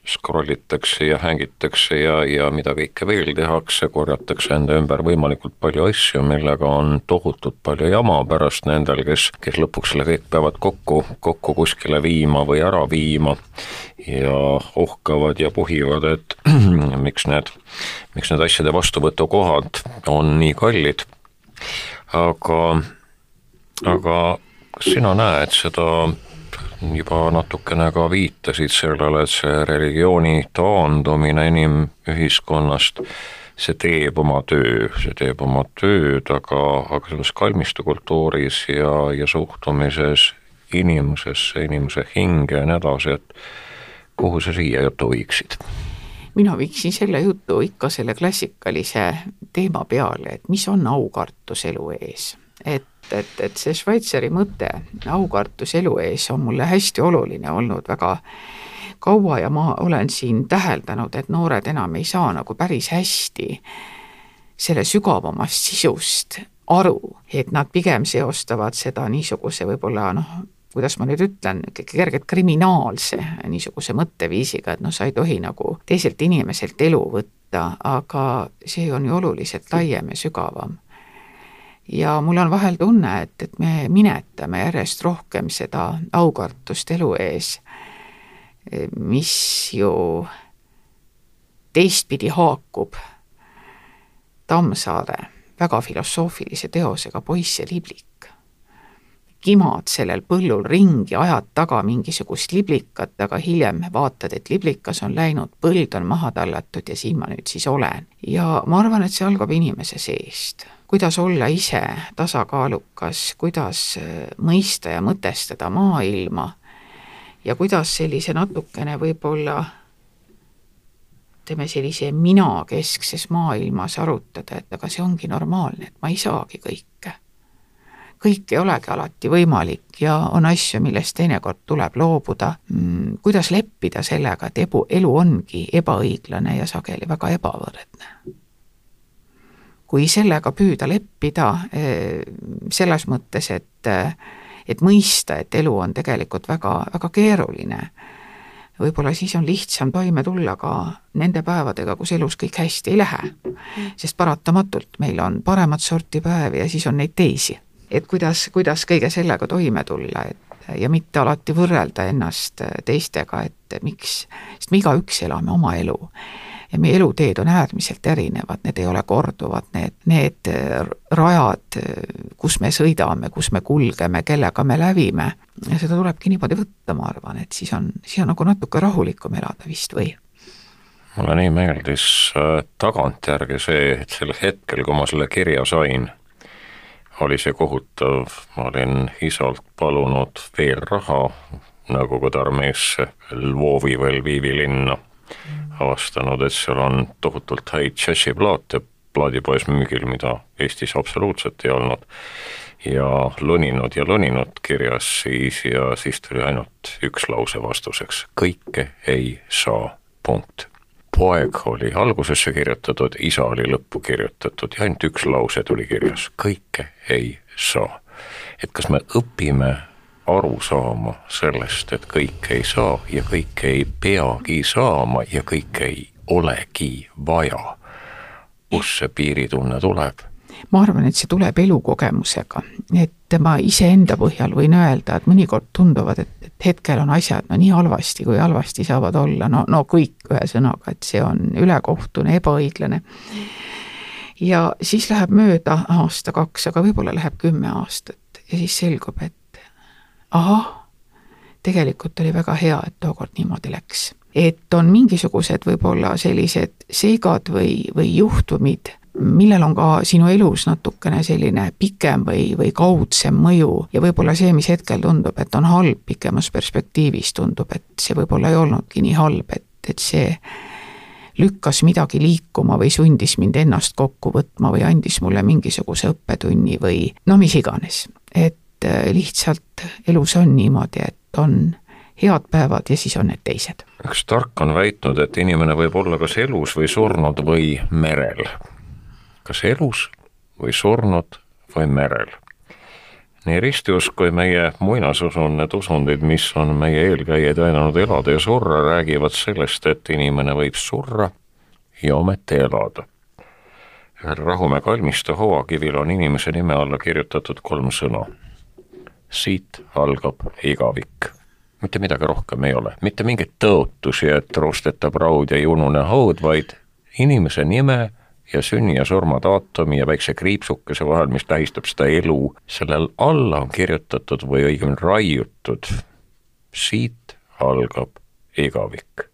Speaker 2: scroll itakse ja hängitakse ja, ja mida kõike veel tehakse, korjatakse enda ümber võimalikult palju asju, millega on tohutult palju jama pärast nendel, kes, kes lõpuks selle kõik peavad kokku, kokku kuskile viima või ära viima ja ohkavad ja puhivad, et miks need, miks need asjade vastuvõtukohad on nii kallid, aga, aga kas sina näed seda juba natukene ka viitasid sellele, et see religiooni taandumine inimühiskonnast, see teeb oma töö, see teeb oma tööd, aga, aga selles kalmistukultuuris ja, ja suhtumises inimesesse, inimese hinge ja nii edasi, et kuhu sa siia jutu viiksid?
Speaker 3: mina viiksin selle jutu ikka selle klassikalise teema peale, et mis on aukartus elu ees. et et, et see Schweizeri mõte, aukartus elu ees, on mulle hästi oluline olnud väga kaua ja ma olen siin täheldanud, et noored enam ei saa nagu päris hästi selle sügavamast sisust aru, et nad pigem seostavad seda niisuguse võib-olla noh, kuidas ma nüüd ütlen, kergelt kriminaalse niisuguse mõtteviisiga, et noh, sa ei tohi nagu teiselt inimeselt elu võtta, aga see on ju oluliselt laiem ja sügavam ja mul on vahel tunne, et, et me minetame järjest rohkem seda aukartust elu ees, mis ju teistpidi haakub Tammsaare väga filosoofilise teosega Poiss ja liblik. Kimad sellel põllul ringi, ajad taga mingisugust liblikat, aga hiljem vaatad, et liblikas on läinud, põld on maha tallatud ja siin ma nüüd siis olen. ja ma arvan, et see algab inimese seest kuidas olla ise tasakaalukas, kuidas äh, mõista ja mõtestada maailma ja kuidas sellise natukene võib-olla ütleme, sellise minakeskses maailmas arutada, et aga see ongi normaalne, et ma ei saagi kõike. Kõik ei olegi alati võimalik ja on asju, millest teinekord tuleb loobuda. Mm, kuidas leppida sellega, et ebu, elu ongi ebaõiglane ja sageli väga ebavõrdne kui sellega püüda leppida eh, selles mõttes, et et mõista, et elu on tegelikult väga, väga keeruline, võib-olla siis on lihtsam toime tulla ka nende päevadega, kus elus kõik hästi ei lähe. sest paratamatult meil on paremat sorti päevi ja siis on neid teisi. Et kuidas, kuidas kõige sellega toime tulla, et ja mitte alati võrrelda ennast teistega, et miks, sest me igaüks elame oma elu ja meie eluteed on äärmiselt erinevad, need ei ole korduvad, need, need rajad, kus me sõidame, kus me kulgeme, kellega me lävime, seda tulebki niimoodi võtta, ma arvan, et siis on, siis on nagu natuke rahulikum elada vist või?
Speaker 2: mulle nii meeldis äh, tagantjärgi see, et sel hetkel, kui ma selle kirja sain, oli see kohutav, ma olin isalt palunud veel raha, Nõukogude armeesse Lvovi või Lvivi linna, avastanud, et seal on tohutult häid džässiplaate plaadipoes müügil, mida Eestis absoluutselt ei olnud, ja lõninud ja lõninud kirjas siis ja siis tuli ainult üks lause vastuseks, kõike ei saa, punkt poeg oli algusesse kirjutatud, isa oli lõppu kirjutatud ja ainult üks lause tuli kirjas, kõike ei saa. et kas me õpime aru saama sellest, et kõike ei saa ja kõike ei peagi saama ja kõike ei olegi vaja. kust see piiritunne tuleb?
Speaker 3: Ma arvan, et see tuleb elukogemusega, et ma iseenda põhjal võin öelda, et mõnikord tunduvad, et, et hetkel on asjad no nii halvasti, kui halvasti saavad olla, no, no kõik ühesõnaga, et see on ülekohtune, ebaõiglane. ja siis läheb mööda aasta-kaks, aga võib-olla läheb kümme aastat ja siis selgub, et ahah, tegelikult oli väga hea, et tookord niimoodi läks. et on mingisugused võib-olla sellised seigad või, või juhtumid millel on ka sinu elus natukene selline pikem või, või kaudsem mõju ja võib-olla see, mis hetkel tundub, et on halb, pikemas perspektiivis tundub, et see võib-olla ei olnudki nii halb, et, et see lükkas midagi liikuma või sundis mind ennast kokku võtma või andis mulle mingisuguse õppetunni või no mis iganes. et äh, lihtsalt elus on niimoodi, et on head päevad ja siis on need teised.
Speaker 2: üks tark on väitnud, et inimene võib olla kas elus või surnud või merel kas elus või surnud või merel. nii ristiusk kui meie muinasusun, need usundid, mis on meie eelkäijaid aidanud elada ja surra, räägivad sellest, et inimene võib surra ja ometi elada. Rahumäe kalmistu hauakivil on inimese nime alla kirjutatud kolm sõna. siit algab igavik mitte midagi rohkem ei ole, mitte mingeid tõotusi, et roostetav raud ei unune haud, vaid inimese nime ja sünni ja surma daatumi ja väikse kriipsukese vahel, mis tähistab seda elu, sellel alla on kirjutatud või õigemini raiutud, siit algab igavik.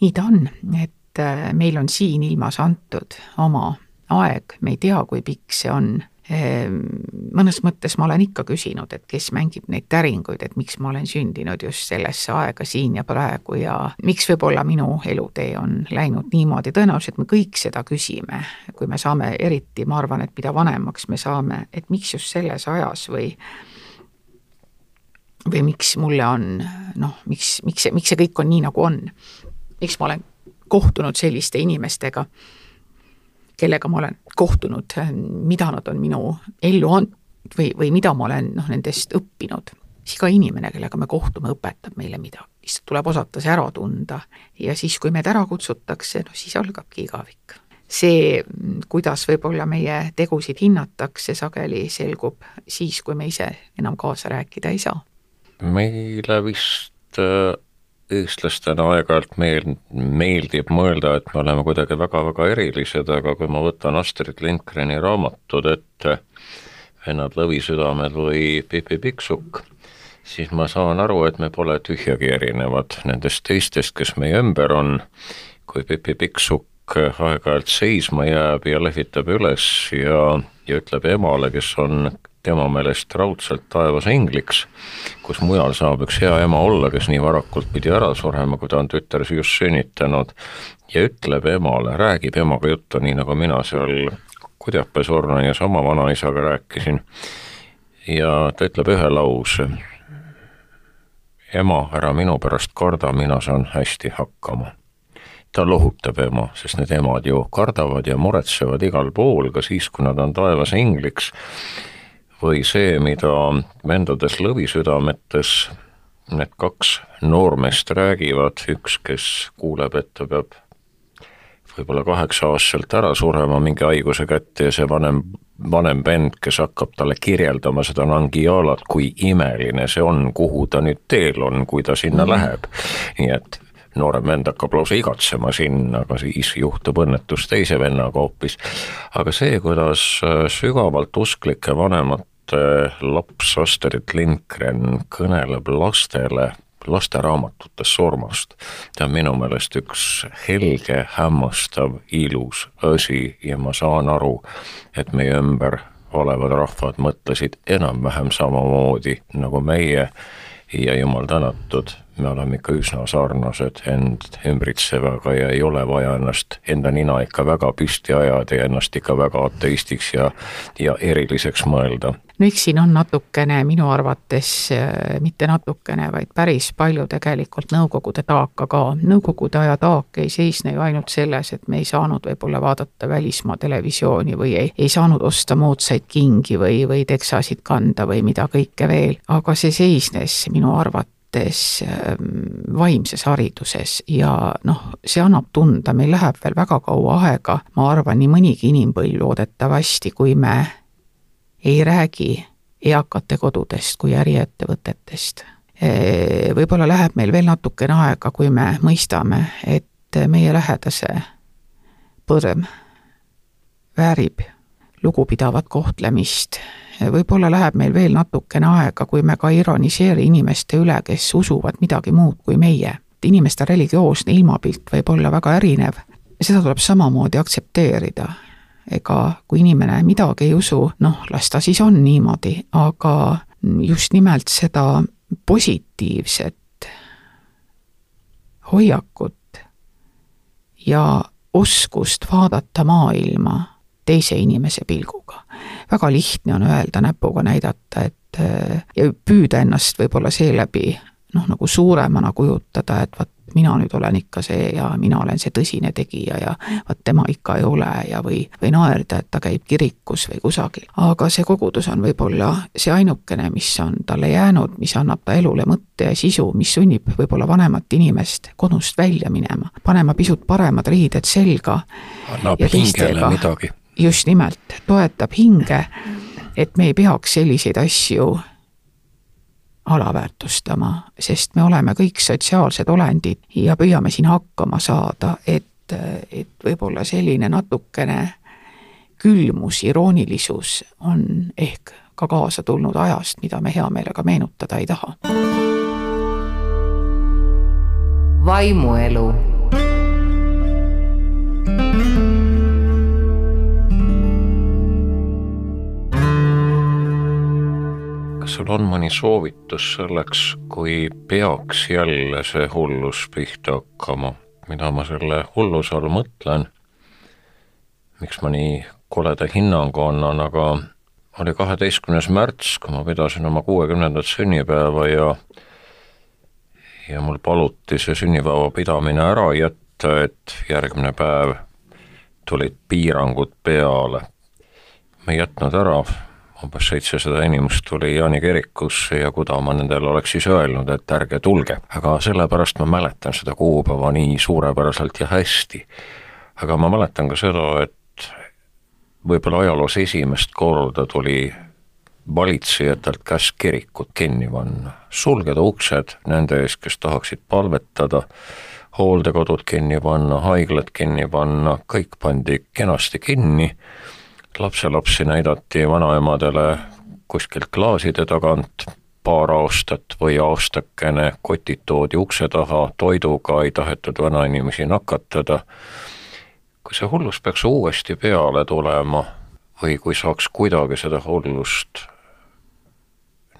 Speaker 3: nii ta on, et äh, meil on siin ilmas antud oma aeg, me ei tea, kui pikk see on mõnes mõttes ma olen ikka küsinud, et kes mängib neid täringuid, et miks ma olen sündinud just sellesse aega siin ja praegu ja miks võib-olla minu elutee on läinud niimoodi, tõenäoliselt me kõik seda küsime, kui me saame, eriti ma arvan, et mida vanemaks me saame, et miks just selles ajas või või miks mulle on noh, miks, miks see, miks see kõik on nii, nagu on. miks ma olen kohtunud selliste inimestega kellega ma olen kohtunud, mida nad on minu ellu andnud või, või mida ma olen noh, nendest õppinud. siis iga inimene, kellega me kohtume, õpetab meile midagi, lihtsalt tuleb osata see ära tunda ja siis, kui meid ära kutsutakse, no siis algabki igavik. see, kuidas võib-olla meie tegusid hinnatakse, sageli selgub siis, kui me ise enam kaasa rääkida ei saa.
Speaker 2: meile vist äh, eestlastena aeg-ajalt meil meeldib mõelda, et me oleme kuidagi väga-väga erilised, aga kui ma võtan Astrid Lindgreni raamatud ette, Vennad lõvisüdamed või Pipi Pikksukk, siis ma saan aru, et me pole tühjagi erinevad nendest teistest, kes meie ümber on, kui Pipi Pikksukk aeg-ajalt seisma jääb ja lehvitab üles ja, ja ütleb emale, kes on tema meelest raudselt taevas ingliks, kus mujal saab üks hea ema olla, kes nii varakult pidi ära surema, kui ta on tütar just sünnitanud, ja ütleb emale, räägib emaga juttu, nii nagu mina seal Kudjape surnuaias oma vanaisaga rääkisin, ja ta ütleb ühe lause, ema, ära minu pärast karda, mina saan hästi hakkama. Ta lohutab ema, sest need emad ju kardavad ja muretsevad igal pool, ka siis, kui nad on taevas ingliks või see, mida vendades lõvisüdametes need kaks noormeest räägivad, üks, kes kuuleb, et ta peab võib-olla kaheksa-aastaselt ära surema mingi haiguse kätte ja see vanem, vanem vend, kes hakkab talle kirjeldama seda Nangialat, kui imeline see on, kuhu ta nüüd teel on, kui ta sinna mm. läheb. nii et noorem vend hakkab lausa igatsema sinna, aga siis juhtub õnnetus teise vennaga hoopis. aga see, kuidas äh, sügavalt usklike vanemate laps Astrid Lindgren kõneleb lastele lasteraamatutes surmast. ta on minu meelest üks helge, hämmastav, ilus asi ja ma saan aru, et meie ümber olevad rahvad mõtlesid enam-vähem samamoodi nagu meie ja jumal tänatud, me oleme ikka üsna sarnased end ümbritsevaga ja ei ole vaja ennast, enda nina ikka väga püsti ajada ja ennast ikka väga ateistiks ja, ja eriliseks mõelda
Speaker 3: no eks siin on natukene minu arvates, äh, mitte natukene, vaid päris palju tegelikult Nõukogude taaka ka. Nõukogude aja taak ei seisne ju ainult selles, et me ei saanud võib-olla vaadata välismaa televisiooni või ei, ei saanud osta moodsaid kingi või, või teksasid kanda või mida kõike veel, aga see seisnes minu arvates ähm, vaimses hariduses ja noh, see annab tunda, meil läheb veel väga kaua aega, ma arvan, nii mõnigi inimpõlv loodetavasti, kui me ei räägi eakate kodudest kui äriettevõtetest. võib-olla läheb meil veel natukene aega, kui me mõistame, et meie lähedase põrm väärib lugupidavat kohtlemist. võib-olla läheb meil veel natukene aega, kui me ka ironiseeri inimeste üle, kes usuvad midagi muud kui meie. inimeste religioosne ilmapilt võib olla väga erinev, seda tuleb samamoodi aktsepteerida ega kui inimene midagi ei usu, noh, las ta siis on niimoodi, aga just nimelt seda positiivset hoiakut ja oskust vaadata maailma teise inimese pilguga. väga lihtne on öelda, näpuga näidata, et ja püüda ennast võib-olla seeläbi noh, nagu suuremana kujutada, et vot mina nüüd olen ikka see ja mina olen see tõsine tegija ja vot tema ikka ei ole ja või, või naerda, et ta käib kirikus või kusagil. aga see kogudus on võib-olla see ainukene, mis on talle jäänud, mis annab ta elule mõtte ja sisu, mis sunnib võib-olla vanemat inimest kodust välja minema, panema pisut paremad riided selga.
Speaker 2: annab hingele midagi.
Speaker 3: just nimelt, toetab hinge, et me ei peaks selliseid asju alaväärtustama, sest me oleme kõik sotsiaalsed olendid ja püüame siin hakkama saada, et, et võib-olla selline natukene külmus, iroonilisus on ehk ka kaasa tulnud ajast, mida me hea meelega meenutada ei taha.
Speaker 1: vaimuelu
Speaker 2: kas sul on mõni soovitus selleks, kui peaks jälle see hullus pihta hakkama, mida ma selle hulluse all mõtlen? miks ma nii koleda hinnangu annan, aga oli kaheteistkümnes märts, kui ma pidasin oma kuuekümnendat sünnipäeva ja ja mul paluti see sünnipäeva pidamine ära jätta, et järgmine päev tulid piirangud peale. ma ei jätnud ära, umbes seitsesada inimest tuli Jaani kirikusse ja kuda ma nendele oleks siis öelnud, et ärge tulge. aga sellepärast ma mäletan seda kuupäeva nii suurepäraselt ja hästi. aga ma mäletan ka seda, et võib-olla ajaloos esimest korda tuli valitsejatelt käsk kirikut kinni panna, sulgeda uksed nende ees, kes tahaksid palvetada, hooldekodud kinni panna, haiglad kinni panna, kõik pandi kenasti kinni lapselapsi näidati vanaemadele kuskilt klaaside tagant paar aastat või aastakene, kotid toodi ukse taha, toiduga ei tahetud vanainimesi nakatada. kui see hullus peaks uuesti peale tulema või kui saaks kuidagi seda hullust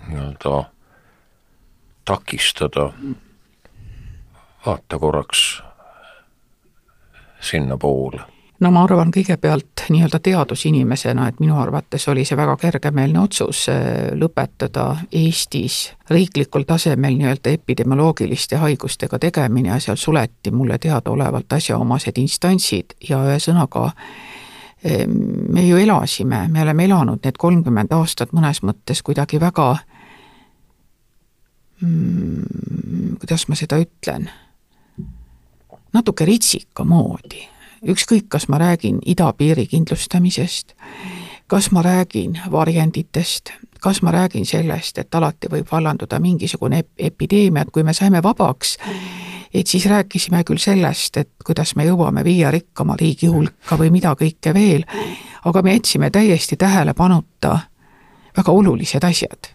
Speaker 2: nii-öelda takistada, vaata korraks sinnapoole
Speaker 3: no ma arvan kõigepealt nii-öelda teadusinimesena, et minu arvates oli see väga kergemeelne otsus äh, lõpetada Eestis riiklikul tasemel nii-öelda epidemioloogiliste haigustega tegemine ja seal suleti mulle teadaolevalt asjaomased instantsid ja ühesõnaga ähm, me ju elasime, me oleme elanud need kolmkümmend aastat mõnes mõttes kuidagi väga mm, kuidas ma seda ütlen, natuke ritsika moodi ükskõik, kas ma räägin idapiiri kindlustamisest, kas ma räägin varjenditest, kas ma räägin sellest, et alati võib vallanduda mingisugune ep epideemia, et kui me saime vabaks, et siis rääkisime küll sellest, et kuidas me jõuame viie rikkama riigi hulka või mida kõike veel, aga me jätsime täiesti tähelepanuta väga olulised asjad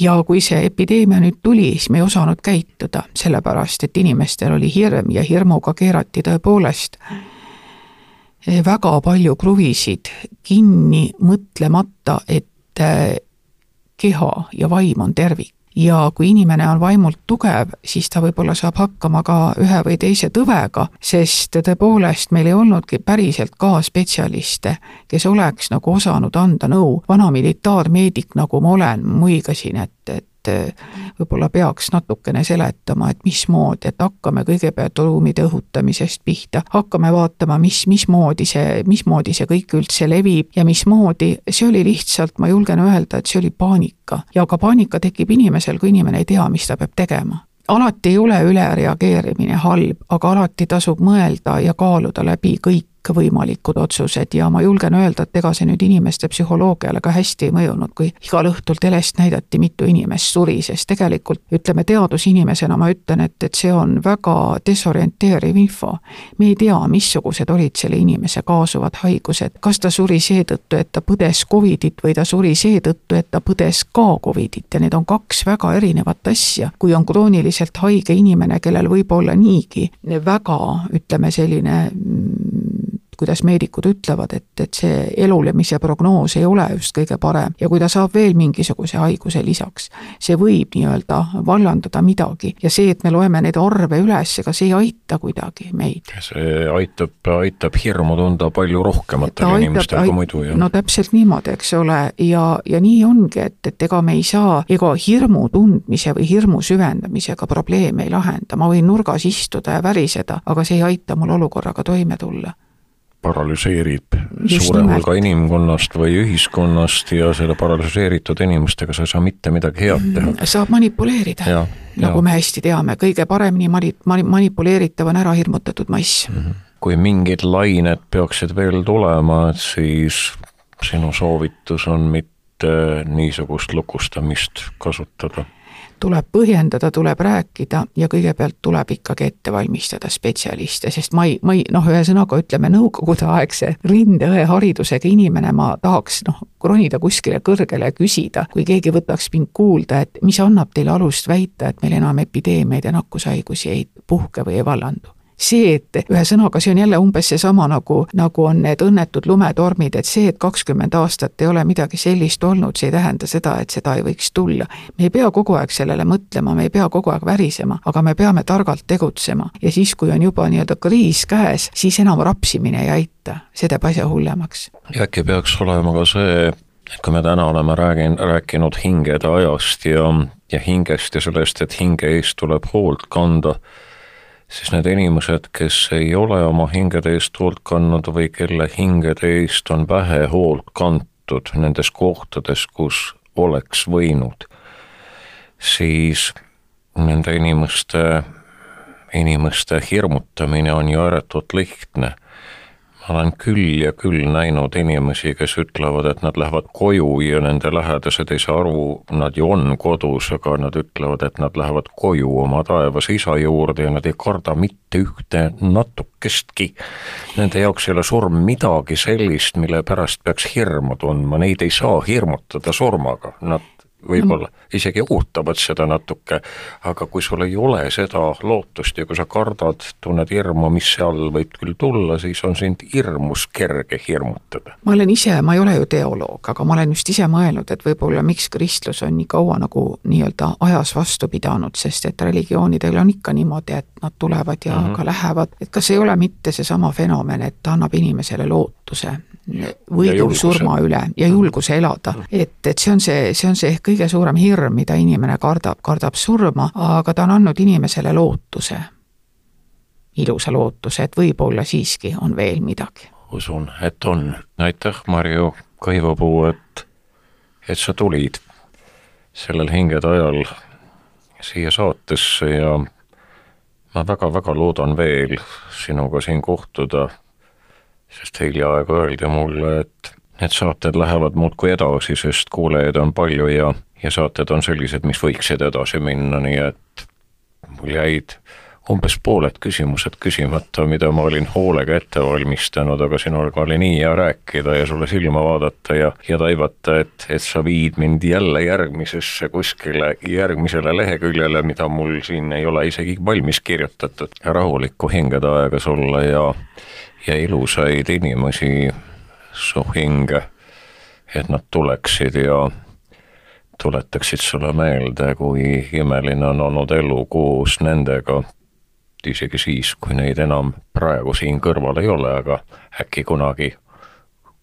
Speaker 3: ja kui see epideemia nüüd tuli, siis me ei osanud käituda, sellepärast et inimestel oli hirm ja hirmuga keerati tõepoolest väga palju kruvisid kinni, mõtlemata, et eh, keha ja vaim on tervik. Ja kui inimene on vaimult tugev, siis ta võib-olla saab hakkama ka ühe või teise tõvega, sest tõepoolest meil ei olnudki päriselt ka spetsialiste, kes oleks nagu osanud anda nõu. vana militaarmeedik, nagu ma olen, muigasin, et, et et võib-olla peaks natukene seletama, et mismoodi, et hakkame kõigepealt ruumide õhutamisest pihta, hakkame vaatama, mis, mismoodi see, mismoodi see kõik üldse levib ja mismoodi, see oli lihtsalt, ma julgen öelda, et see oli paanika. ja ka paanika tekib inimesel, kui inimene ei tea, mis ta peab tegema. Alati ei ole ülereageerimine halb, aga alati tasub mõelda ja kaaluda läbi kõik kõikvõimalikud otsused ja ma julgen öelda, et ega see nüüd inimeste psühholoogiale ka hästi ei mõjunud, kui igal õhtul telest näidati, mitu inimest suri, sest tegelikult ütleme, teadusinimesena ma ütlen, et, et see on väga desorienteeriv info. me ei tea, missugused olid selle inimese kaasuvad haigused, kas ta suri seetõttu, et ta põdes Covidit või ta suri seetõttu, et ta põdes ka Covidit ja need on kaks väga erinevat asja. kui on krooniliselt haige inimene, kellel võib olla niigi väga, ütleme selline kuidas meedikud ütlevad, et, et see elulemise prognoos ei ole just kõige parem ja kui ta saab veel mingisuguse haiguse lisaks, see võib nii-öelda vallandada midagi ja see, et me loeme neid arve üles, ega see ei aita kuidagi meid.
Speaker 2: see aitab, aitab hirmu tunda palju rohkematel inimestel kui muidu, jah.
Speaker 3: no täpselt niimoodi, eks ole, ja, ja nii ongi, et, et ega me ei saa, ega hirmu tundmise või hirmu süvendamisega probleeme ei lahenda, ma võin nurgas istuda ja väriseda, aga see ei aita mul olukorraga toime tulla
Speaker 2: paralüseerib suure hulga inimkonnast või ühiskonnast ja selle paralüseeritud inimestega sa ei saa mitte midagi head teha.
Speaker 3: Mm, saab manipuleerida, nagu ja. me hästi teame, kõige paremini mani-, mani-, manipuleeritav on ära hirmutatud mass mm. -hmm.
Speaker 2: kui mingid lained peaksid veel tulema, et siis sinu soovitus on mitte niisugust lukustamist kasutada
Speaker 3: tuleb põhjendada, tuleb rääkida ja kõigepealt tuleb ikkagi ette valmistada spetsialiste, sest ma ei, ma ei noh, ühesõnaga ütleme, nõukogudeaegse rindeõe haridusega inimene, ma tahaks noh, ronida kuskile kõrgele ja küsida, kui keegi võtaks mind kuulda, et mis annab teile alust väita, et meil enam epideemiaid ja nakkushaigusi ei puhke või ei vallandu see, et ühesõnaga, see on jälle umbes seesama nagu, nagu on need õnnetud lumetormid, et see, et kakskümmend aastat ei ole midagi sellist olnud, see ei tähenda seda, et seda ei võiks tulla. me ei pea kogu aeg sellele mõtlema, me ei pea kogu aeg värisema, aga me peame targalt tegutsema ja siis, kui on juba nii-öelda kriis käes, siis enam rapsimine ei aita, see teeb asja hullemaks.
Speaker 2: ja äkki peaks olema ka see, et kui me täna oleme räägin-, rääkinud hingede ajast ja, ja hingest ja sellest, et hinge eest tuleb hoolt kanda, siis need inimesed, kes ei ole oma hingede eest hoolt kandnud või kelle hingede eest on vähe hoolt kantud nendes kohtades, kus oleks võinud, siis nende inimeste, inimeste hirmutamine on ju ääretult lihtne olen küll ja küll näinud inimesi, kes ütlevad, et nad lähevad koju ja nende lähedased ei saa aru, nad ju on kodus, aga nad ütlevad, et nad lähevad koju oma taevas isa juurde ja nad ei karda mitte ühte natukestki. Nende jaoks ei ole surm midagi sellist, mille pärast peaks hirmu tundma, neid ei saa hirmutada surmaga, nad võib-olla isegi ootavad seda natuke, aga kui sul ei ole seda lootust ja kui sa kardad, tunned hirmu, mis seal võib küll tulla, siis on sind hirmus kerge hirmutada.
Speaker 3: ma olen ise, ma ei ole ju teoloog, aga ma olen just ise mõelnud, et võib-olla miks kristlus on nii kaua nagu nii-öelda ajas vastu pidanud, sest et religioonidel on ikka niimoodi, et nad tulevad ja mm -hmm. ka lähevad, et kas ei ole mitte seesama fenomen, et ta annab inimesele lootuse võidu surma üle ja julguse elada. et, et see on see, see on see ehk kõige suurem hirm, mida inimene kardab, kardab surma, aga ta on andnud inimesele lootuse. ilusa lootuse, et võib-olla siiski on veel midagi.
Speaker 2: usun, et on. aitäh, Marju Kõivapuu, et, et sa tulid sellel hingede ajal siia saatesse ja ma väga-väga loodan veel sinuga siin kohtuda sest hiljaaegu öeldi mulle, et need saated lähevad muudkui edasi, sest kuulajaid on palju ja, ja saated on sellised, mis võiksid edasi minna, nii et mul jäid umbes pooled küsimused küsimata, mida ma olin hoolega ette valmistanud, aga sinuga oli nii hea rääkida ja sulle silma vaadata ja, ja taibata, et, et sa viid mind jälle järgmisesse kuskile, järgmisele leheküljele, mida mul siin ei ole isegi valmis kirjutatud. rahulikku hingede aega sulle ja ja ilusaid inimesi su hinge, et nad tuleksid ja tuletaksid sulle meelde, kui imeline on olnud elu koos nendega, isegi siis, kui neid enam praegu siin kõrval ei ole, aga äkki kunagi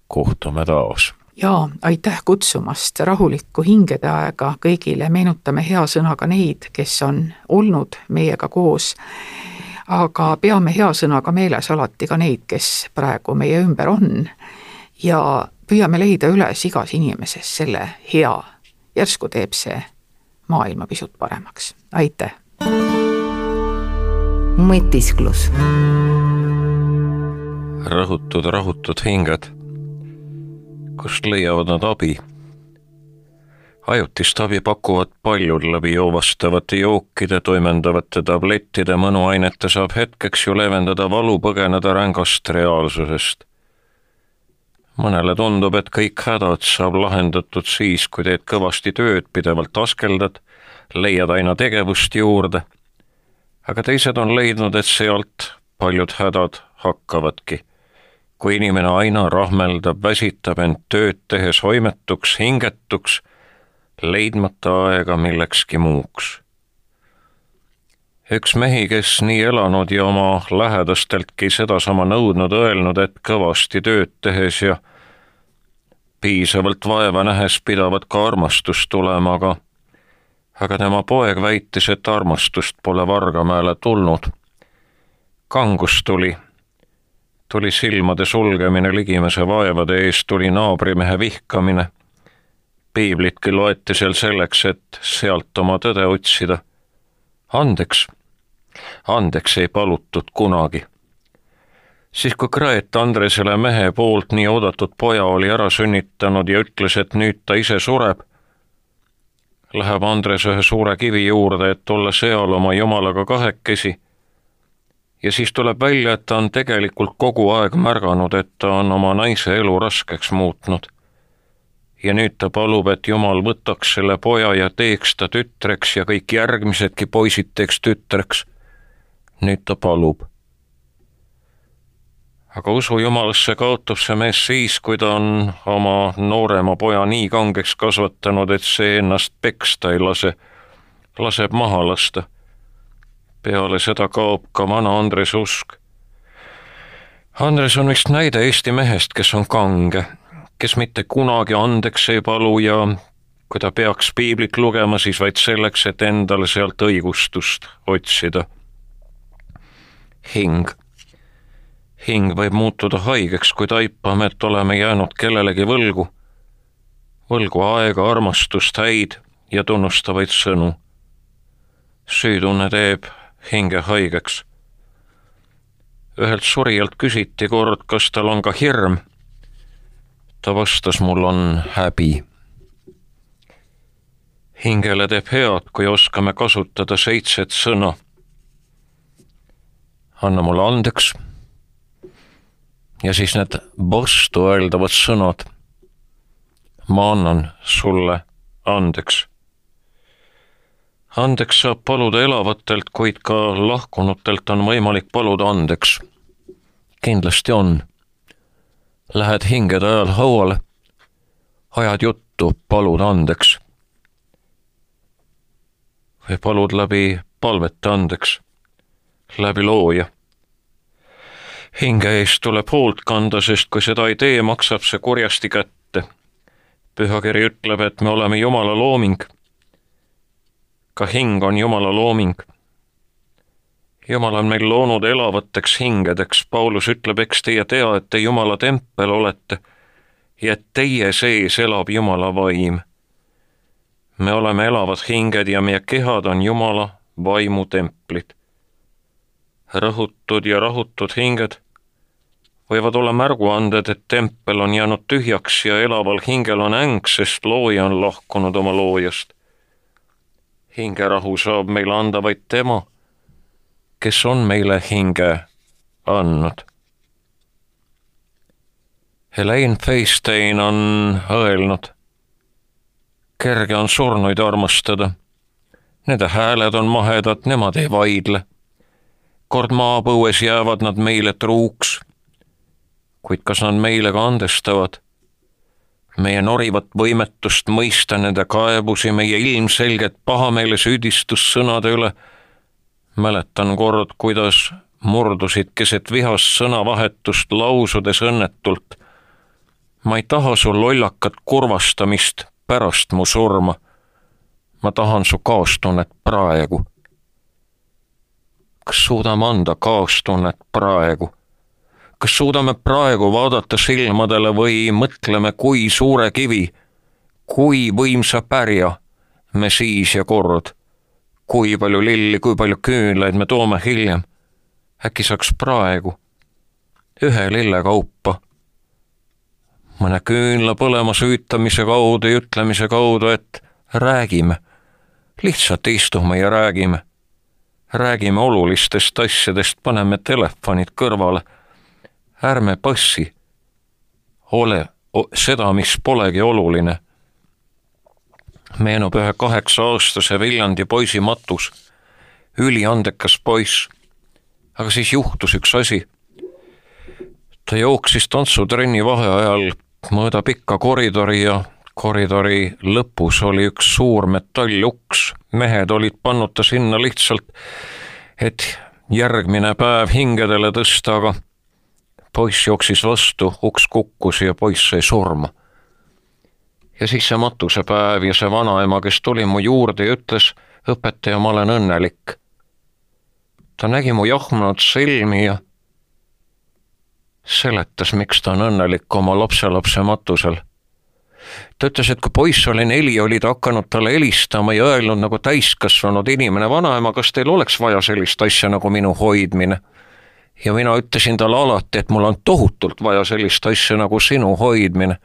Speaker 2: kohtume taas.
Speaker 3: Ja aitäh kutsumast, rahulikku hingede aega kõigile, meenutame hea sõnaga neid, kes on olnud meiega koos. Aga peame hea sõnaga meeles alati ka neid, kes praegu meie ümber on ja püüame leida üles igas inimeses selle hea, järsku teeb see maailma pisut paremaks, aitäh.
Speaker 1: mõtisklus.
Speaker 2: rahutud, rahutud hinged kust leiavad nad abi? Ajutist abi pakuvad paljud läbi joovastavate jookide, toimendavate tablettide, mõnuainete saab hetkeks ju leevendada valu, põgeneda rängast reaalsusest. mõnele tundub, et kõik hädad saab lahendatud siis, kui teed kõvasti tööd, pidevalt askeldad, leiad aina tegevust juurde. aga teised on leidnud, et sealt paljud hädad hakkavadki kui inimene aina rahmeldab, väsitab end tööd tehes hoimetuks, hingetuks, leidmata aega millekski muuks. üks mehi, kes nii elanud ja oma lähedasteltki sedasama nõudnud, öelnud, et kõvasti tööd tehes ja piisavalt vaeva nähes pidavat ka armastust tulema, aga aga tema poeg väitis, et armastust pole Vargamäele tulnud. kangus tuli tuli silmade sulgemine ligimese vaevade eest, tuli naabrimehe vihkamine. Piiblitki loeti seal selleks, et sealt oma tõde otsida. andeks, andeks ei palutud kunagi. siis, kui Kraet Andresele mehe poolt nii oodatud poja oli ära sünnitanud ja ütles, et nüüd ta ise sureb, läheb Andres ühe suure kivi juurde, et olla seal oma jumalaga kahekesi ja siis tuleb välja, et ta on tegelikult kogu aeg märganud, et ta on oma naise elu raskeks muutnud. Ja nüüd ta palub, et Jumal võtaks selle poja ja teeks ta tütreks ja kõik järgmisedki poisid teeks tütreks. nüüd ta palub. aga usu Jumalasse kaotab see mees siis, kui ta on oma noorema poja nii kangeks kasvatanud, et see ennast peksta ei lase, laseb maha lasta peale seda kaob ka vana Andres usk. Andres on vist näide Eesti mehest, kes on kange, kes mitte kunagi andeks ei palu ja kui ta peaks piiblit lugema, siis vaid selleks, et endale sealt õigustust otsida. hing. hing võib muutuda haigeks, kui taipame, et oleme jäänud kellelegi võlgu. võlgu aega, armastust, häid ja tunnustavaid sõnu. süütunne teeb hinge haigeks. ühelt surijalt küsiti kord, kas tal on ka hirm. Ta vastas, mul on häbi. hingele teeb head, kui oskame kasutada seitset sõna. anna mulle andeks. ja siis need vastuöeldavad sõnad. ma annan sulle andeks andeks saab paluda elavatelt, kuid ka lahkunutelt on võimalik paluda andeks. kindlasti on. Lähed hingede ajal hauale, ajad juttu, palud andeks. või palud läbi palvete andeks, läbi looja. hinge eest tuleb hoolt kanda, sest kui seda ei tee, maksab see kurjasti kätte. pühakiri ütleb, et me oleme Jumala looming ka hing on Jumala looming. Jumal on meil loonud elavateks hingedeks, Paulus ütleb, eks teie tea, et te Jumala tempel olete ja et teie sees elab Jumala vaim. me oleme elavad hinged ja meie kehad on Jumala vaimu templid. rõhutud ja rahutud hinged võivad olla märguanded, et tempel on jäänud tühjaks ja elaval hingel on äng, sest looja on lahkunud oma loojast hingerahu saab meile anda vaid tema, kes on meile hinge andnud. Helene Feinstein on öelnud, kerge on surnuid armastada. Nende hääled on mahedad, nemad ei vaidle. kord maapõues jäävad nad meile truuks. kuid kas nad meile ka andestavad? meie norivat võimetust mõista nende kaebusi, meie ilmselget pahameele süüdistussõnade üle. Mäletan kord, kuidas murdusid keset vihast sõnavahetust lausudes õnnetult. ma ei taha su lollakat kurvastamist pärast mu surma. ma tahan su kaastunnet praegu. kas suudame anda kaastunnet praegu? kas suudame praegu vaadata silmadele või mõtleme, kui suure kivi, kui võimsa pärja me siis ja kord, kui palju lilli, kui palju küünlaid me toome hiljem. äkki saaks praegu ühe lille kaupa, mõne küünla põlema süütamise kaudu ja ütlemise kaudu, et räägime, lihtsalt istume ja räägime. räägime olulistest asjadest, paneme telefonid kõrvale ärme passi ole seda, mis polegi oluline. Meenub ühe kaheksa-aastase Viljandi poisi matus, üliandekas poiss. aga siis juhtus üks asi. ta jooksis tantsutrenni vaheajal mööda pikka koridori ja koridori lõpus oli üks suur metalluks, mehed olid pannud ta sinna lihtsalt, et järgmine päev hingedele tõsta, aga poiss jooksis vastu, uks kukkus ja poiss sai surma. Ja siis see matusepäev ja see vanaema, kes tuli mu juurde ja ütles, õpetaja, ma olen õnnelik. ta nägi mu jahmunud silmi ja seletas, miks ta on õnnelik oma lapselapse matusel. ta ütles, et kui poiss oli neli, oli ta hakanud talle helistama ja öelnud nagu täiskasvanud inimene, vanaema, kas teil oleks vaja sellist asja nagu minu hoidmine ja mina ütlesin talle alati, et mul on tohutult vaja sellist asja nagu sinu hoidmine.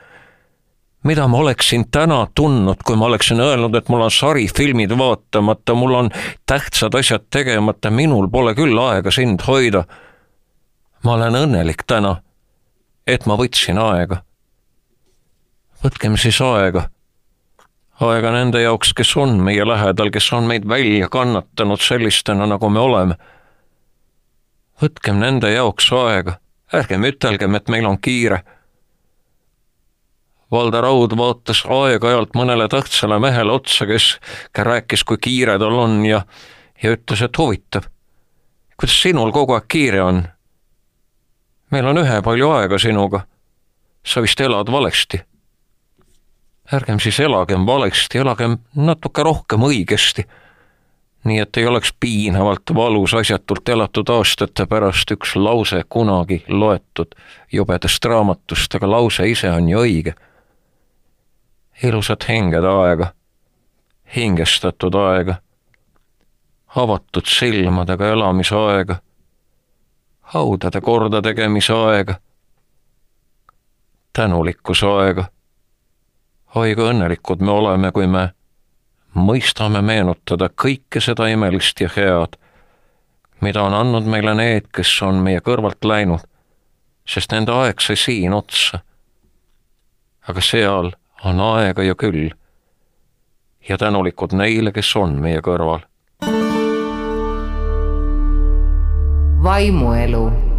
Speaker 2: Mida ma oleksin täna tundnud, kui ma oleksin öelnud, et mul on sarifilmid vaatamata, mul on tähtsad asjad tegemata, minul pole küll aega sind hoida. ma olen õnnelik täna, et ma võtsin aega. võtkem siis aega aega nende jaoks, kes on meie lähedal, kes on meid välja kannatanud sellistena, nagu me oleme võtkem nende jaoks aega, ärgem ütelgem, et meil on kiire. Valdo Raud vaatas aeg-ajalt mõnele tähtsale mehele otsa, kes rääkis, kui kiire tal on ja, ja ütles, et huvitav, kuidas sinul kogu aeg kiire on? meil on ühepalju aega sinuga. sa vist elad valesti. ärgem siis elagem valesti, elagem natuke rohkem õigesti nii et ei oleks piinavalt valus asjatult elatud aastate pärast üks lause kunagi loetud jubedast raamatust, aga lause ise on ju õige. Ilusat hingede aega, hingestatud aega, avatud silmadega elamise aega, haudade kordategemise aega, tänulikkuse aega. oi kui õnnelikud me oleme, kui me mõistame meenutada kõike seda imelist ja head, mida on andnud meile need, kes on meie kõrvalt läinud, sest nende aeg sai siin otsa. aga seal on aega ju küll. ja tänulikud neile, kes on meie kõrval.
Speaker 1: vaimuelu